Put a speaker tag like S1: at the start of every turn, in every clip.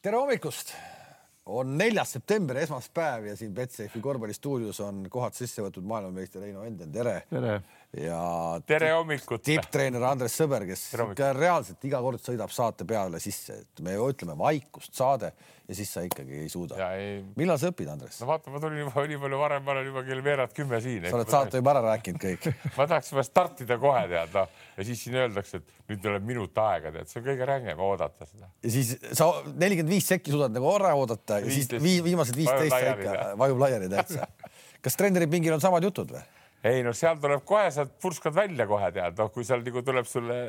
S1: tere hommikust, on neljas september, esmaspäev ja siin Betsafe'i korvpallistuudios on kohad sisse võtnud maailmameister Heino Endel, tere.
S2: tere.
S1: ja
S3: tere hommikut.
S1: tipptreener Andres Sõber, kes reaalselt iga kord sõidab saate peale sisse, et me ütleme vaikust saade ja siis sa ikkagi ei suuda. Ei... millal sa õpid, Andres?
S3: no vaata, ma tulin juba nii palju varem, ma olen juba kell veerand kümme siin.
S1: sa oled saate juba ära rääkinud kõik
S3: ma tahaks juba startida kohe tead noh ja siis siin öeldakse, et nüüd tuleb minut aega, tead, see on kõige rängem oodata seda.
S1: ja siis sa nelikümmend viis sekki suudad nagu ära oodata ja siis vii, viimased viisteist sa ikka vajub laiali täitsa. kas treeneri pingil on samad jutud või?
S3: ei no seal tuleb kohe, sealt purskad välja kohe tead, noh, kui seal nagu tuleb sulle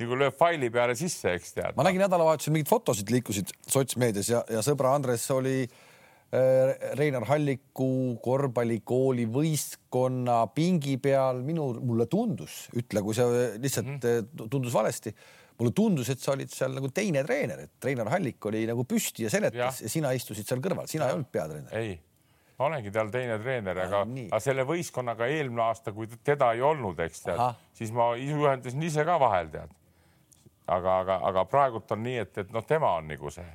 S3: nagu lööb faili peale sisse, eks tead.
S1: ma nägin nädalavahetusel mingeid fotosid liikusid sotsmeedias ja, ja sõbra Andres oli äh, Reinar Halliku korvpallikooli võistkonna pingi peal. minu, mulle tundus, ütle, kui see lihtsalt mm -hmm. tundus valesti mulle tundus, et sa olid seal nagu teine treener, et treener Hallik oli nagu püsti ja seletas ja, ja sina istusid seal kõrval, sina ei olnud peatreener.
S3: ei ma olengi tal teine treener, aga, aga selle võistkonnaga eelmine aasta, kui teda ei olnud, eks tead, siis ma juhendasin ise ka vahel tead. aga, aga, aga praegult on nii, et, et noh, tema on nagu see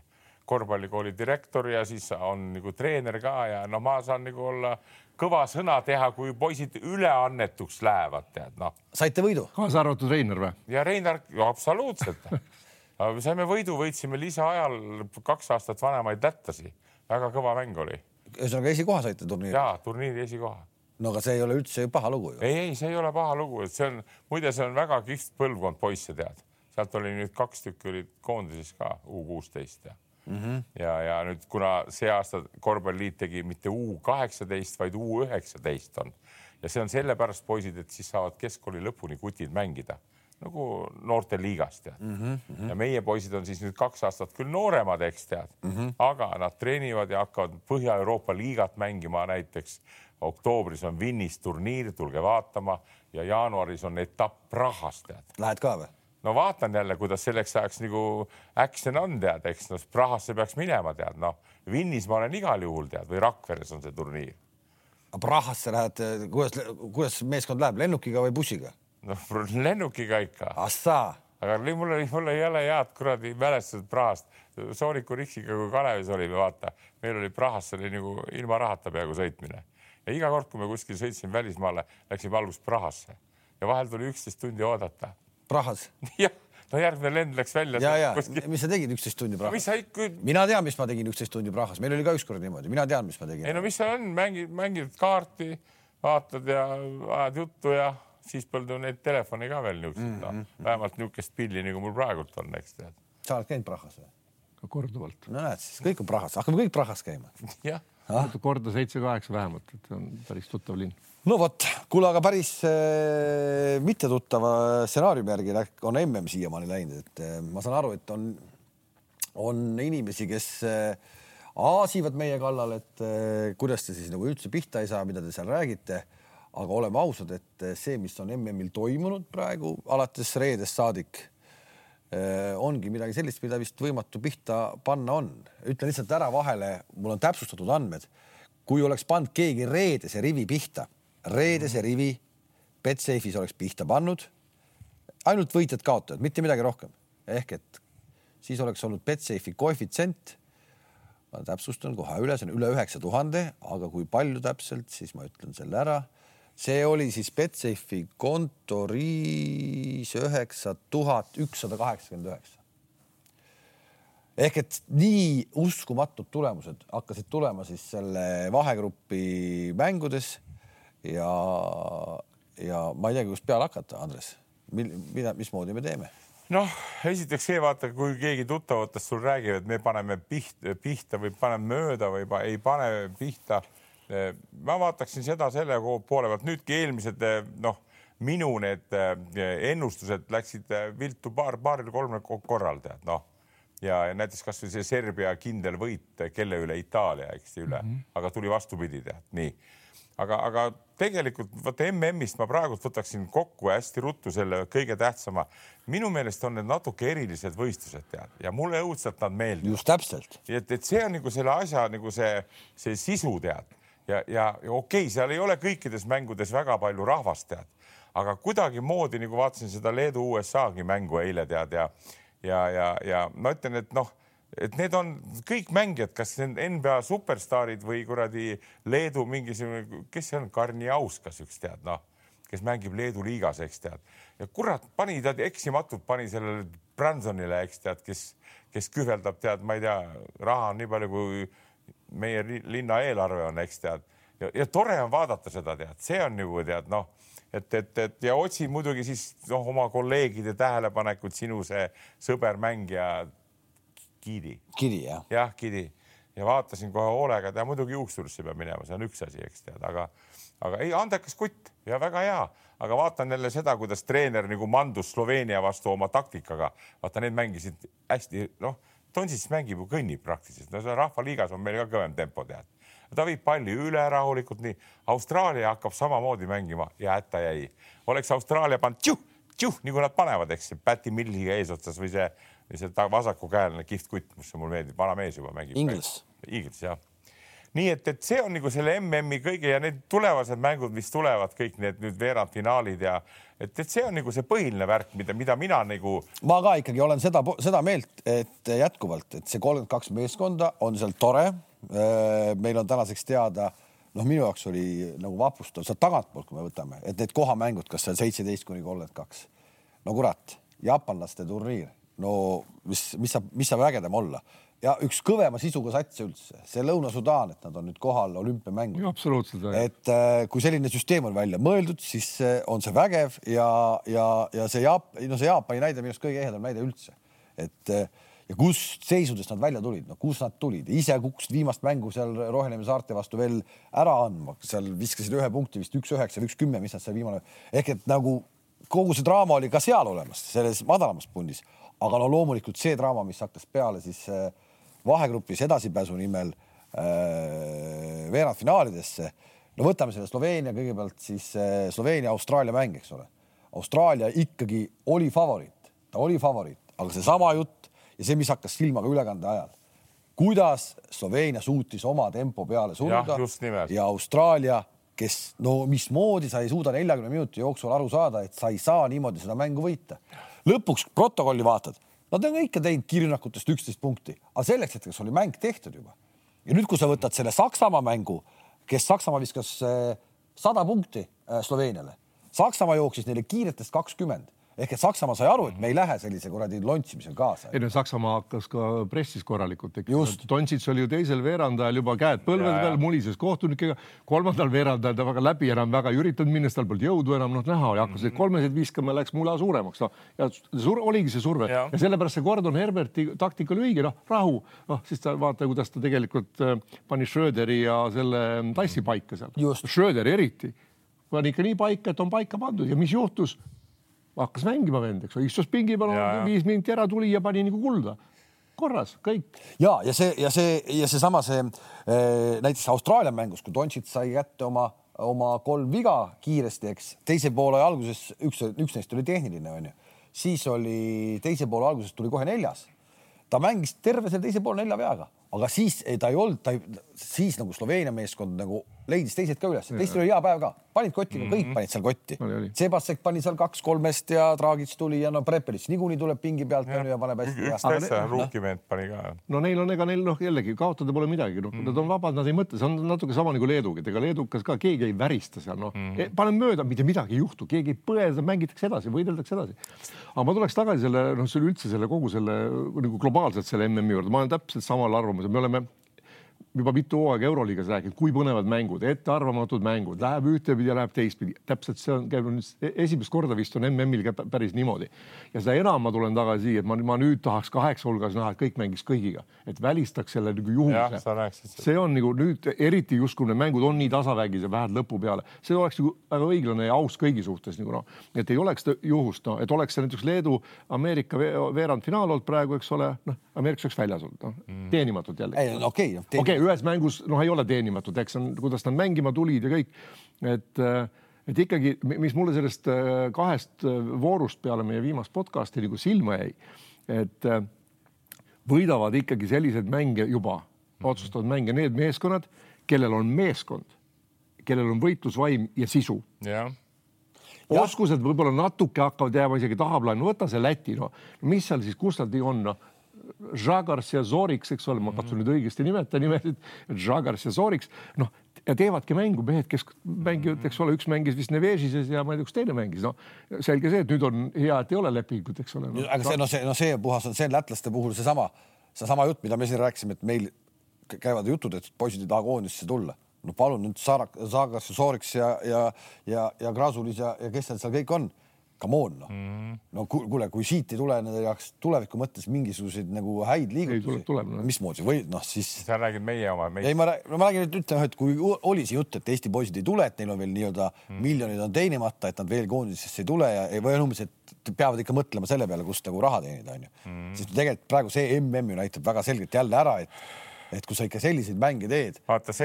S3: korvpallikooli direktor ja siis on nagu treener ka ja no ma saan nagu olla kõva sõna teha, kui poisid üleannetuks lähevad, tead noh.
S1: saite võidu?
S2: kaasa arvatud Reinar või?
S3: ja Reinar, absoluutselt saime võidu, võitsime lisaajal kaks aastat vanemaid lätlasi, väga kõva mäng oli
S1: ühesõnaga esikoha saite turniiri?
S3: jaa, turniiri esikoha.
S1: no aga see ei ole üldse paha lugu ju.
S3: ei, ei, see ei ole paha lugu, et see on, muide, see on väga kihvt põlvkond poisse, tead. sealt oli nüüd kaks tükki olid koondises ka U kuusteist ja mm. -hmm. ja, ja nüüd, kuna see aasta korvpalliliit tegi mitte U kaheksateist, vaid U üheksateist on ja see on sellepärast poisid, et siis saavad keskkooli lõpuni kutid mängida nagu noorteliigast tead mm. -hmm. ja meie poisid on siis nüüd kaks aastat küll nooremad, eks tead mm, -hmm. aga nad treenivad ja hakkavad Põhja-Euroopa liigat mängima näiteks. oktoobris on Vinnis turniir, tulge vaatama ja jaanuaris on etapp Prahas tead.
S1: Lähed ka või?
S3: No vaatan jälle, kuidas selleks ajaks nagu action on tead, eks noh, Prahasse peaks minema tead, noh Vinnis ma olen igal juhul tead või Rakveres on see turniir.
S1: Prahasse lähed, kuidas, kuidas meeskond läheb, lennukiga või bussiga?
S3: noh, lennukiga ikka.
S1: ahsaa
S3: aga mul oli, mul ei ole head kuradi mälestused Prahast. Sooniku Riksiga, kui Kalevis olime, vaata, meil oli Prahasse oli nagu ilma rahata peaaegu sõitmine ja iga kord, kui me kuskil sõitsime välismaale, läksime alguses Prahasse ja vahel tuli üksteist tundi oodata.
S1: Prahas
S3: jah, no järgmine lend läks välja.
S1: ja, ja kuskil... mis sa tegid üksteist tundi Prahas?
S3: mis sa ikka.
S1: mina tean, mis ma tegin üksteist tundi Prahas, meil oli ka ükskord niimoodi, mina tean, mis ma tegin.
S3: ei no mis seal on, mängid, mängid kaarti, vaatad ja ajad juttu ja siis polnud ju neid telefone ka veel niisuguseid mm, -hmm. no, vähemalt niisugust pilli, nagu mul praegult on, eks tead.
S1: sa oled käinud Prahas või?
S2: korduvalt.
S1: no näed siis, kõik on Prahas, hakkame kõik Prahas käima.
S3: jah
S2: ah.. korda seitse-kaheksa vähemalt, et on päris tuttav linn.
S1: No vot, kuule, aga päris äh, mittetuttava stsenaariumi järgi on mm siiamaani läinud, et äh, ma saan aru, et on, on inimesi, kes äh, aasivad meie kallal, et äh, kuidas te siis nagu üldse pihta ei saa, mida te seal räägite aga oleme ausad, et see, mis on MM-il toimunud praegu alates reedest saadik, eh, ongi midagi sellist, mida vist võimatu pihta panna on. ütlen lihtsalt ära vahele, mul on täpsustatud andmed. kui oleks pannud keegi reedese rivi pihta, reedese rivi Betsafe'is oleks pihta pannud, ainult võitjad-kaotajad, mitte midagi rohkem. ehk et siis oleks olnud Betsafe'i koefitsient. Ma täpsustan kohe üle, see on üle üheksa tuhande, aga kui palju täpselt, siis ma ütlen selle ära. See oli siis Betsafe'i kontoris üheksa tuhat ükssada kaheksakümmend üheksa. ehk et nii uskumatud tulemused hakkasid tulema siis selle vahegrupi mängudes ja, ja ma ei teagi, kust peale hakata, Andres, mida, mismoodi me teeme?
S3: noh, esiteks see vaata, kui keegi tuttavatest sul räägib, et me paneme pihta, pihta või paneme mööda või ei pane pihta Eh, ma vaataksin seda selle poole pealt, nüüdki eelmised eh, noh, minu need eh, ennustused läksid viltu paar, paaril-kolmel korral tead noh ja näiteks kasvõi see Serbia kindel võit, kelle üle Itaalia, eks üle mm, -hmm. aga tuli vastupidi tead nii. Aga, aga tegelikult vaata MM-ist ma praegult võtaksin kokku hästi ruttu selle kõige tähtsama. minu meelest on need natuke erilised võistlused tead ja mulle õudselt nad meeldivad.
S1: just täpselt.
S3: et, et see on nagu selle asja nagu see, see sisu tead ja, ja, ja okei okay,, seal ei ole kõikides mängudes väga palju rahvast, tead, aga kuidagimoodi nagu vaatasin seda Leedu USA-gi mängu eile tead ja ja, ja, ja ma ütlen, et noh, et need on kõik mängijad, kas NBA superstaarid või kuradi Leedu mingisugune, kes see on, Karniauskas üks tead, noh, kes mängib Leedu liigas, eks tead. ja kurat, pani ta eksimatult, pani sellele Bransonile, eks tead, kes, kes kühveldab, tead, ma ei tea, raha on nii palju, kui meie linna eelarve on, eks tead. ja, ja tore on vaadata seda, tead, see on nagu tead, noh et, et, et ja otsi muidugi siis noh, oma kolleegide tähelepanekut, sinu see sõber mängija Gidi.
S1: Gidi jah.
S3: jah, Gidi ja vaatasin kohe hoolega, ta muidugi juuksurisse peab minema, see on üks asi, eks tead, aga, aga ei, andekas kutt ja väga hea, aga vaatan jälle seda, kuidas treener nagu mandus Sloveenia vastu oma taktikaga. vaata, need mängisid hästi, noh, Tonsits mängib ju kõnnib praktiliselt, no see rahvaliigas on meil ka kõvem tempo, tead. ta viib palli üle rahulikult, nii. Austraalia hakkab samamoodi mängima ja hätta jäi. oleks Austraalia pannud tšuh, tšuh, nagu nad panevad, eks, Päti Milliga eesotsas või see see vasakukäeline kihvt kutt, mis mulle meeldib, vana mees juba mängib.
S1: Inglis.
S3: Inglis jah. nii et, et see on nagu selle MM-i kõige ja need tulevased mängud, mis tulevad, kõik need nüüd veerandfinaalid ja et, et see on nagu see põhiline värk, mida, mida mina nagu.
S1: ma ka ikkagi olen seda, seda meelt, et jätkuvalt, et see kolmkümmend kaks meeskonda on seal tore. meil on tänaseks teada noh, minu jaoks oli nagu vapustav sealt tagantpoolt, kui me võtame, et need kohamängud, kas seal seitseteist kuni kolmkümmend kaks. no kurat, jaapanlaste turniir no mis, mis saab, mis saab ägedam olla? Ja üks kõvema sisuga sats üldse, see Lõuna-Sudaan, et nad on nüüd kohal olümpiamängul.
S2: absoluutselt.
S1: et äh, kui selline süsteem on välja mõeldud, siis äh, on see vägev ja, ja, ja see Jaap-, no see Jaapani näide minu arust kõige ehedam näide üldse, et äh, ja kust seisudest nad välja tulid, no kus nad tulid, ise kukkusid viimast mängu seal Rohelemme saarte vastu veel ära andma, seal viskasid ühe punkti vist üks üheksa või üks kümme, mis nad seal viimane ehk et nagu kogu see draama oli ka seal olemas, selles madalamas pundis aga no loomulikult see draama, mis hakkas peale siis äh, vahegrupis edasipääsu nimel äh, veerandfinaalidesse. no võtame selle Sloveenia kõigepealt siis äh, Sloveenia-Austraalia mäng, eks ole. Austraalia ikkagi oli favoriit, ta oli favoriit, aga seesama jutt ja see, mis hakkas silma ka ülekande ajal, kuidas Sloveenia suutis oma tempo peale suruda ja, ja Austraalia kes no mismoodi sa ei suuda neljakümne minuti jooksul aru saada, et sa ei saa niimoodi seda mängu võita lõpuks protokolli vaatad, nad on ikka teinud kiirrünnakutest üksteist punkti, aga selleks hetkeks oli mäng tehtud juba. ja nüüd, kui sa võtad selle Saksamaa mängu, kes Saksamaa viskas eh, sada punkti eh, Sloveeniale, Saksamaa jooksis neile kiiretest kakskümmend ehk et Saksamaa sai aru, et me ei lähe sellise kuradi lontsimisel kaasa.
S2: ei no Saksamaa hakkas ka pressis korralikult tekkima. Tonsits oli ju teisel veerandajal juba käed põlvede peal, mulises kohtunikega. kolmandal veerandajal ta väga läbi enam väga ei üritanud minna, tal polnud jõudu enam. Noh näha ja hakkas neid mhm. kolmesid viskama, läks mula suuremaks. Noh ja sur, oligi see surve. Ja, ja sellepärast see Gordon Herberti taktika oli õige, noh rahu, noh siis ta vaata, kuidas ta tegelikult äh, pani Schröderi ja selle Tassi paika seal. Schröderi eriti. Pani ikka nii paika, et on paika pandud. Ja mis juhtus hakkas mängima vend, eks ole, istus pingi peal, viis minti ära tuli ja pani nagu kulda korras, kõik.
S1: ja, ja see ja see ja seesama see, see eh, näiteks Austraalia mängus, kui Dontšit sai kätte oma, oma kolm viga kiiresti, eks teise poole alguses üks, üks neist oli tehniline, onju, siis oli teise poole alguses tuli kohe neljas. ta mängis terve selle teise poole nelja veaga, aga siis ei, ta ei olnud, ta ei, siis nagu Sloveenia meeskond nagu leidis teised ka üles, teistel oli hea päev ka, panid kotti mm, -hmm. kõik mhm. panid seal kotti. Sebasek pani seal kaks-kolmest ja Dragic tuli ja no Prepelits niikuinii tuleb pingi pealt ja, ja paneb hästi.
S3: üks täitsa ruukiment pani ka.
S2: no neil on, ega neil noh, jällegi kaotada pole midagi, noh mm -hmm., nad on vabad, nad ei mõtle, see on natuke sama nagu Leeduga, et ega leedukas ka keegi ei värista seal, noh mm -hmm., paneme mööda, mitte midagi ei juhtu, keegi ei põe, mängitakse edasi, võideldakse edasi. aga ma tuleks tagasi selle, noh, selle üldse selle kogu selle nagu globaalselt selle MM-i juurde, ma olen täpselt samal arvamusel, me oleme juba mitu hooaega Euroliigas rääkinud, kui põnevad mängud, ettearvamatud mängud, läheb ühtepidi ja läheb teistpidi. täpselt see on, käib nüüd e-, esimest korda vist on MM-il ka päris niimoodi. ja seda enam ma tulen tagasi, et ma, ma nüüd tahaks kaheksa hulgas näha, et kõik mängiks kõigiga, et välistaks selle nagu juhuse. see on nagu nüüd eriti justkui need mängud on nii tasavägis ja vähed lõpu peale, see oleks nagu väga õiglane ja aus kõigi suhtes nagu noh, et ei oleks juhust, no et oleks see näiteks Leedu, Ameerika veerandfinaal olnud praegu, eks ole, noh, Ameerikas oleks väljas olnud, noh mm. teenimatult jälle.
S1: okei okay,,
S2: okei, ühes mängus noh, ei ole teenimatut, eks on, kuidas nad mängima tulid ja kõik. et, et ikkagi, mis mulle sellest äh, kahest äh, voorust peale meie viimast podcast'i nagu silma jäi, et äh, võidavad ikkagi selliseid mänge juba, otsustavad mänge need meeskonnad, kellel on meeskond, kellel on võitlusvaim ja sisu
S3: yeah
S2: oskused võib-olla natuke hakkavad jääma isegi tahaplaani, võta see Läti, no mis seal siis, kus nad on, noh Žagars ja Zoriks, eks ole, ma katsun nüüd õigesti nimetada nimesid, Žagars ja Zoriks, noh ja teevadki mängu mehed, kes mängivad, eks ole, üks mängis vist Nevežises ja ma ei tea, kus teine mängis, no selge see, et nüüd on hea, et ei ole lepingut, eks ole no..
S1: aga see, no see, no see puhas on, see lätlaste puhul seesama, seesama jutt, mida me siin rääkisime, et meil käivad jutud, et poisid ei taha koondisse tulla. no palun nüüd Saarak, Saagasse, Sooriks ja, ja, ja, ja Krasulis ja, ja kes seal seal kõik on come on noh mm -hmm., no kuule, kui siit ei tule nende jaoks tuleviku mõttes mingisuguseid nagu häid liigutusi,
S2: no.
S1: mismoodi või noh, siis.
S3: sa räägid meie oma
S1: meie.... ei, ma räägin, ma räägin, et ütleme, et kui oli see jutt, et Eesti poisid ei tule, et neil on veel nii-öelda mm -hmm. miljonid on teenimata, et nad veel koondisesse ei tule ja või umbes, et peavad ikka mõtlema selle peale, kust nagu raha teenida, onju mm siis tegelikult praegu see MM ju näitab väga selgelt jälle ära, et et kui sa ikka selliseid mänge teed,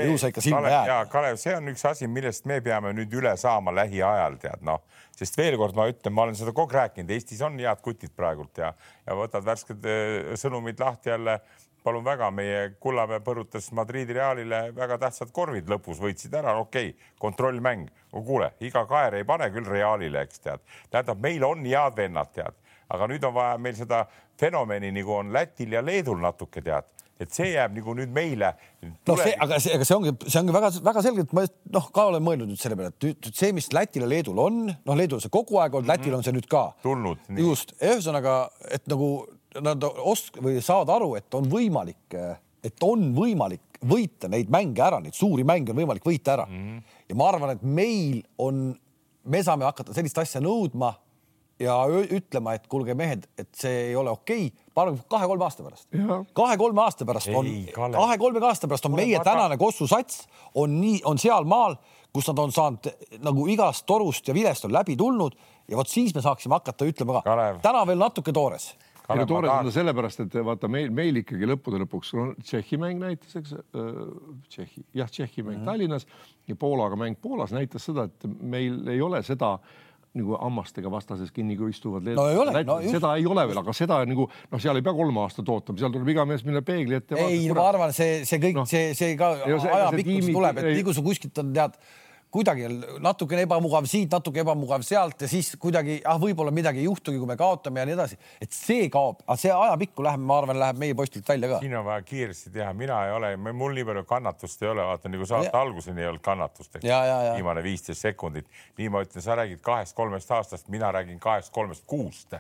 S1: ju sa ikka silma jääd.
S3: ja Kalev, see on üks asi, millest me peame nüüd üle saama lähiajal, tead noh, sest veel kord ma ütlen, ma olen seda kogu aeg rääkinud, Eestis on head kutid praegult ja, ja võtad värsked eh, sõnumid lahti jälle palun väga, meie Kullamäe põrutas Madridi Realile väga tähtsad korvid lõpus, võitsid ära, okei okay,, kontrollmäng. kuule, iga kaer ei pane küll Realile, eks tead. tähendab, meil on head vennad, tead, aga nüüd on vaja meil seda fenomeni nagu on Lätil ja Leedul natuke tead et see jääb nagu nüüd meile.
S1: no see, aga see, aga see ongi, see ongi väga-väga selgelt, ma noh, ka olen mõelnud nüüd selle peale, et see, mis Lätil ja Leedul on, noh, Leedul on see kogu aeg olnud, Lätil on see nüüd ka
S3: tulnud.
S1: just, ühesõnaga, et nagu nad osk- või saavad aru, et on võimalik, et on võimalik võita neid mänge ära, neid suuri mänge on võimalik võita ära mm. -hmm. ja ma arvan, et meil on, me saame hakata sellist asja nõudma ja ütlema, et kuulge, mehed, et see ei ole okei okay palun kahe-kolme aasta pärast. kahe-kolme aasta pärast on, kahe-kolme aasta pärast on meie tänane Kossu sats on nii, on sealmaal, kus nad on saanud nagu igast torust ja vilest on läbi tulnud ja vot siis me saaksime hakata ütlema ka, täna veel natuke toores.
S2: Ei no toores on ta sellepärast, et vaata meil, meil ikkagi lõppude lõpuks on Tšehhi mäng näitas, eks äh,, Tšehhi, jah, Tšehhi mäng mm -hmm. Tallinnas ja Poolaga mäng Poolas näitas seda, et meil ei ole seda äh, nagu hammastega vastases kinni, kui istuvad
S1: no, ei ole, no,
S2: just. seda ei ole veel, aga seda nagu noh, seal ei pea kolm aastat ootama, seal tuleb iga mees minna peegli ette.
S1: ei, ma arvan, see, see kõik no., see, see ka ajapikkus tuleb, et nii kui sa kuskilt on tead kuidagi natukene ebamugav siit, natuke ebamugav sealt ja siis kuidagi ah, võib-olla midagi ei juhtugi, kui me kaotame ja nii edasi, et see kaob, aga see ajapikku läheb, ma arvan, läheb meie postilt välja ka.
S3: siin on vaja kiiresti teha, mina ei ole, mul nii palju kannatust ei ole, vaata nagu saate ja. alguseni ei olnud kannatust, viimane viisteist sekundit, nii ma ütlen, sa räägid kahest-kolmest aastast, mina räägin kahest-kolmest kuust.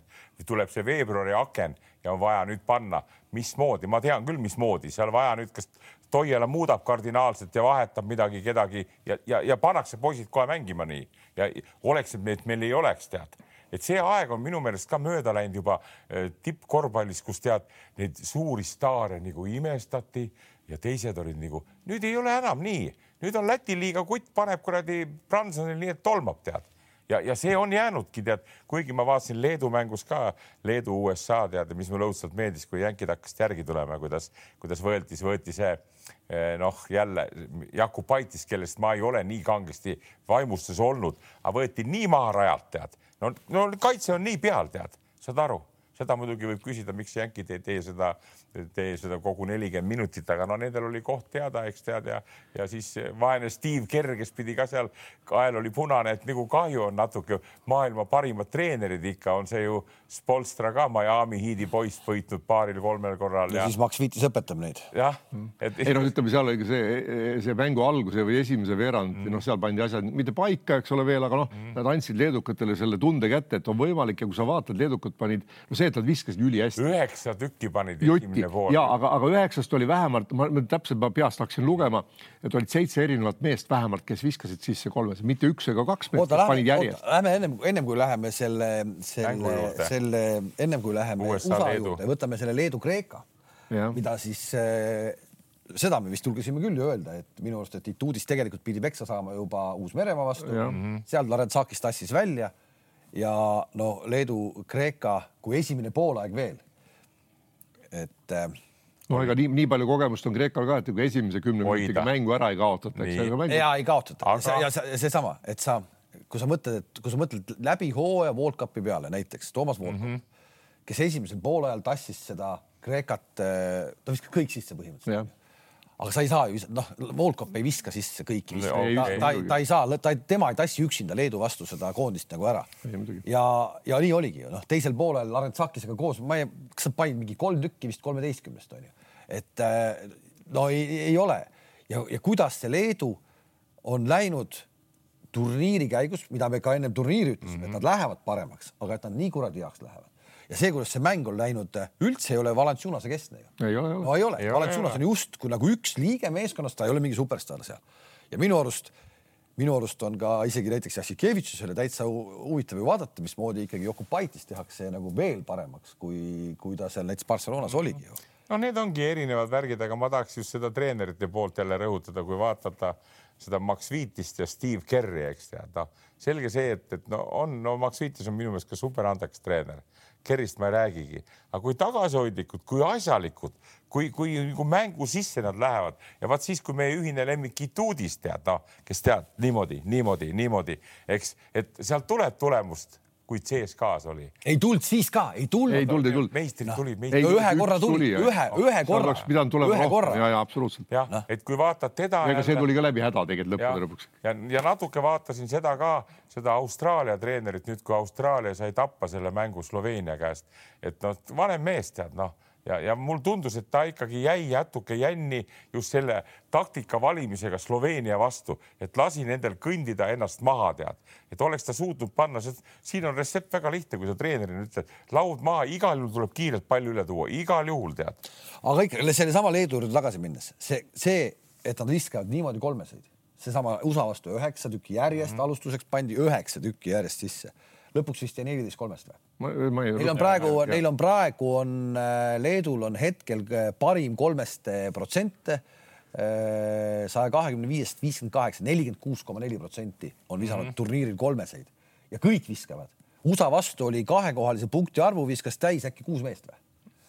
S3: tuleb see veebruari aken ja on vaja nüüd panna, mismoodi, ma tean küll, mismoodi, seal vaja nüüd kas Toiala muudab kardinaalselt ja vahetab midagi kedagi ja, ja, ja pannakse poisid kohe mängima nii. Ja oleks, et meil ei oleks, tead. Et see aeg on minu meelest ka mööda läinud juba äh, tippkorvpallis, kus tead neid suuri staare nagu imestati ja teised olid nagu, nüüd ei ole enam nii, nüüd on Läti liiga kutt paneb kuradi Bransonil nii, et tolmab, tead. Ja, ja see on jäänudki, tead, kuigi ma vaatasin Leedu mängus ka Leedu USA tead, mis mulle õudselt meeldis, kui jänkid hakkasid järgi tulema, kuidas, kuidas võeti, võeti see eh, noh, jälle Jakubaitis, kellest ma ei ole nii kangesti vaimustus olnud, aga võeti nii maha rajalt, tead. no, no kaitse on nii peal, tead, saad aru seda muidugi võib küsida, miks jänkid ei tee seda tee seda kogu nelikümmend minutit, aga no nendel oli koht teada, eks tead ja, ja siis vaene Steve Kerr, kes pidi ka seal, kael oli punane, et nagu kahju on natuke maailma parimad treenerid ikka on see ju Spolstra ka Miami Heat'i poiss võitnud paaril-kolmel korral.
S1: ja siis Max Vitis õpetab neid.
S3: jah
S2: et.... ei noh, ütleme seal oli see, see mängu alguse või esimese veerand mm., noh, seal pandi asjad mitte paika, eks ole veel, aga noh mm., nad andsid leedukatele selle tunde kätte, et on võimalik ja kui sa vaatad, leedukad panid, no see, et nad viskasid ülihästi.
S3: üheksa tükki panid.
S2: Jutti ja aga, aga üheksast oli vähemalt, ma täpselt ma peast hakkasin lugema, et olid seitse erinevat meest vähemalt, kes viskasid sisse kolmes, mitte üks ega kaks meest, kes panid järjest.
S1: Lähme ennem, ennem kui läheme selle, selle, selle, ennem kui läheme USA, USA juurde, võtame selle Leedu-Kreeka, mida siis äh, seda me vist julgesime küll ju öelda, et minu arust, et Ituudis tegelikult pidi peksa saama juba Uus-Meremaa vastu, seal Larensakis tassis välja ja no Leedu-Kreeka kui esimene poolaeg veel. Et äh,
S2: no ega nii, nii palju kogemust on Kreekal ka, et kui esimese kümne minutiga mängu ära ei kaotata, eks.
S1: ja ei kaotata. Aga... ja seesama, et sa, kui sa mõtled, et kui sa mõtled läbi hooaja World Cupi peale näiteks Toomas Voolkop mm, -hmm. kes esimesel poolajal tassis seda Kreekat, äh, ta viskas kõik sisse põhimõtteliselt. aga sa ei saa ju, noh, Volkov ei viska sisse kõiki ta,
S3: ei,
S1: ta, ta ei saa, ta, tema ei tassi üksinda Leedu vastu seda koondist nagu ära. Ja, ja nii oligi ju, noh, teisel poolel Arentsakisega koos, ma ei, kas sa panid mingi kolm tükki vist kolmeteistkümnest onju, et äh, no ei, ei ole ja, ja kuidas see Leedu on läinud turniiri käigus, mida me ka ennem turniiri ütlesime mm, -hmm. et nad lähevad paremaks, aga et nad nii kuradi heaks lähevad ja see, kuidas see mäng on läinud, üldse ei ole Valanciunase keskne ju.
S2: ei ole,
S1: no ei ole, Valanciunas on justkui nagu üks liige meeskonnast, ta ei ole mingi superstaar seal. ja minu arust, minu arust on ka isegi näiteks Jassikevitšusele täitsa hu- huvitav ju vaadata, mismoodi ikkagi Jokubaitis tehakse nagu veel paremaks, kui, kui ta seal näiteks Barcelonas oligi ju.
S3: no need ongi erinevad värgid, aga ma tahaks just seda treenerite poolt jälle rõhutada, kui vaadata seda Max Viitist ja Steve Kerri, eks tead, noh, selge see, et, et no on, no Max Viitis on minu meelest ka superandekas treener. Kerrist ma ei räägigi, aga kui tagasihoidlikud, kui asjalikud, kui, kui nagu mängu sisse nad lähevad ja vaat siis, kui meie ühine lemmik Ituudis tead, noh, kes tead niimoodi, niimoodi, niimoodi, eks, et sealt tuleb tulemust, kui CSKA-s oli.
S1: ei tulnud siis ka, ei tulnud.
S2: ei tulnud, ei tulnud.
S3: meistrid
S1: Noh,
S3: tulid,
S1: ei,
S3: meistrid
S1: no ühe korra tuli, ühe, ühe korra.
S2: oleks pidanud tulema rohkem ja, ja absoluutselt.
S3: jah
S1: Noh.
S3: et kui vaatad teda.
S2: ega see tuli ka läbi häda tegelikult
S3: ja,
S2: lõppude lõpuks.
S3: ja, ja natuke vaatasin seda ka, seda Austraalia treenerit nüüd, kui Austraalia sai tappa selle mängu Sloveenia käest, et noh, vanem mees tead noh ja, ja mul tundus, et ta ikkagi jäi natuke jänni just selle taktika valimisega Sloveenia vastu, et lasi nendel kõndida ennast maha, tead, et oleks ta suutnud panna, siin on retsept väga lihtne, kui sa treenerina ütled, laud maha, igal juhul tuleb kiirelt palju üle tuua, igal juhul tead.
S1: aga ikka sellesama Leedu juurde tagasi minnes, see, see, et nad viskavad niimoodi kolmeseid, seesama USA vastu üheksa tükki järjest mm, -hmm. alustuseks pandi üheksa tükki järjest sisse, lõpuks vist jäi neliteist kolmest või?
S2: ma, ma ei.
S1: Neil on praegu, neil on praegu on äh, Leedul on hetkel äh, parim kolmest äh, protsente saja kahekümne viiest viiskümmend kaheksa, nelikümmend kuus koma neli protsenti on visanud mm -hmm. turniiril kolmeseid ja kõik viskavad. USA vastu oli kahekohalise punkti arvu, viskas täis äkki kuus meest või?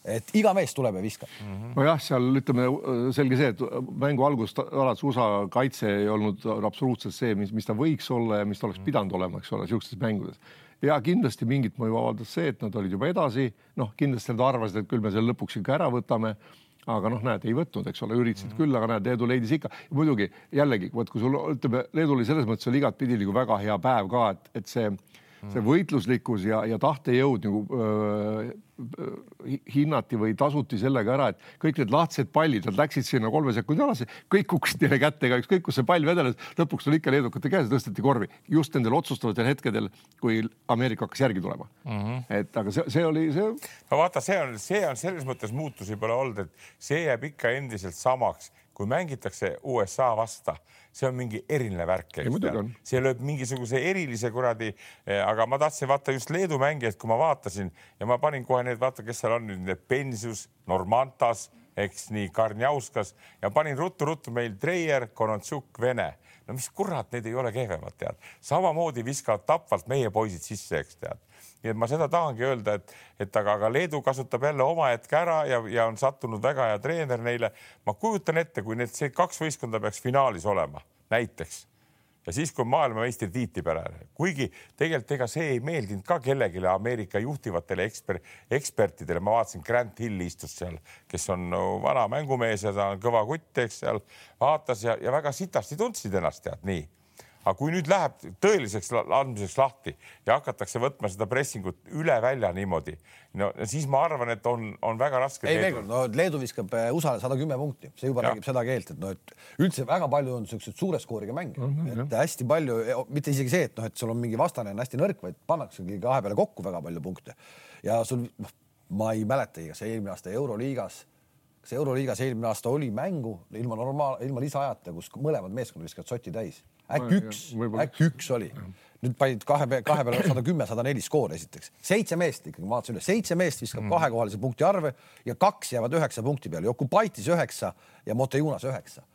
S1: et iga mees tuleb ja viskab mm.
S2: -hmm. nojah, seal ütleme selge see, et mängu algusest alates USA kaitse ei olnud absoluutselt see, mis, mis ta võiks olla ja mis ta oleks pidanud olema, eks ole, niisugustes mängudes ja kindlasti mingit mõju avaldas see, et nad olid juba edasi, noh, kindlasti nad arvasid, et küll me selle lõpuks ikka ära võtame aga noh, näed, ei võtnud, eks ole, üritasid mm -hmm. küll, aga näed, Leedu leidis ikka. muidugi jällegi, vot kui sul ütleme, Leedul oli selles mõttes oli igatpidi nagu väga hea päev ka, et, et see, see võitluslikkus ja, ja tahtejõud nagu öö, hinnati või tasuti sellega ära, et kõik need lahtised pallid, nad läksid sinna kolme sekundi alasse, kõik kukkusid neile kätte, ega ükskõik kus see pall vedeles, lõpuks tuli ikka leedukate käes, tõsteti korvi just nendel otsustavatel hetkedel, kui Ameerika hakkas järgi tulema mm. -hmm. et aga see, see oli see.
S3: no vaata, see on, see on selles mõttes muutusi pole olnud, et see jääb ikka endiselt samaks, kui mängitakse USA vastu see on mingi eriline värk, see lööb mingisuguse erilise kuradi, aga ma tahtsin vaata just Leedu mängijaid, kui ma vaatasin ja ma panin kohe need, vaata, kes seal on nüüd, need Pensius, Normantas, eks nii, Karnjauskas ja panin ruttu-ruttu meil Treier, Konontšuk, Vene. no mis kurat, need ei ole kehvemad, tead, samamoodi viskavad tapvalt meie poisid sisse, eks tead nii et ma seda tahangi öelda, et, et aga, aga Leedu kasutab jälle oma hetke ära ja, ja on sattunud väga hea treener neile. ma kujutan ette, kui need, see kaks võistkonda peaks finaalis olema, näiteks ja siis, kui maailmameistritiitli peale, kuigi tegelikult ega see ei meeldinud ka kellelegi Ameerika juhtivatele eksper, ekspertidele, ma vaatasin, Grant Hill istus seal, kes on vana mängumees ja ta on kõva kutt, eks seal vaatas ja, ja väga sitasti tundsid ennast tead nii aga kui nüüd läheb tõeliseks andmiseks lahti ja hakatakse võtma seda pressingut üle välja niimoodi, no siis ma arvan, et on, on väga raske.
S1: ei, veel kord, no Leedu viskab USA-le sada kümme punkti, see juba ja. räägib seda keelt, et noh, et üldse väga palju on siukseid suure skooriga mänge mm, -hmm, et jah. hästi palju, mitte isegi see, et noh, et sul on mingi vastane on hästi nõrk, vaid pannaksegi kahe peale kokku väga palju punkte ja sul, noh, ma ei mäletagi, kas eelmine aasta Euroliigas kas Euroliigas eelmine aasta oli mängu ilma normaal, ilma lisaajata, kus mõlemad meeskonnad viskavad sotti täis äkki üks, äkki üks oli. nüüd panid kahe, kahe peale sada kümme, sada neli skoor esiteks, seitse meest ikkagi, ma vaatasin üle, seitse meest viskab mm. kahekohalise punkti arve ja kaks jäävad üheksa punkti peale, Jokubaitis üheksa ja Motejunas üheksa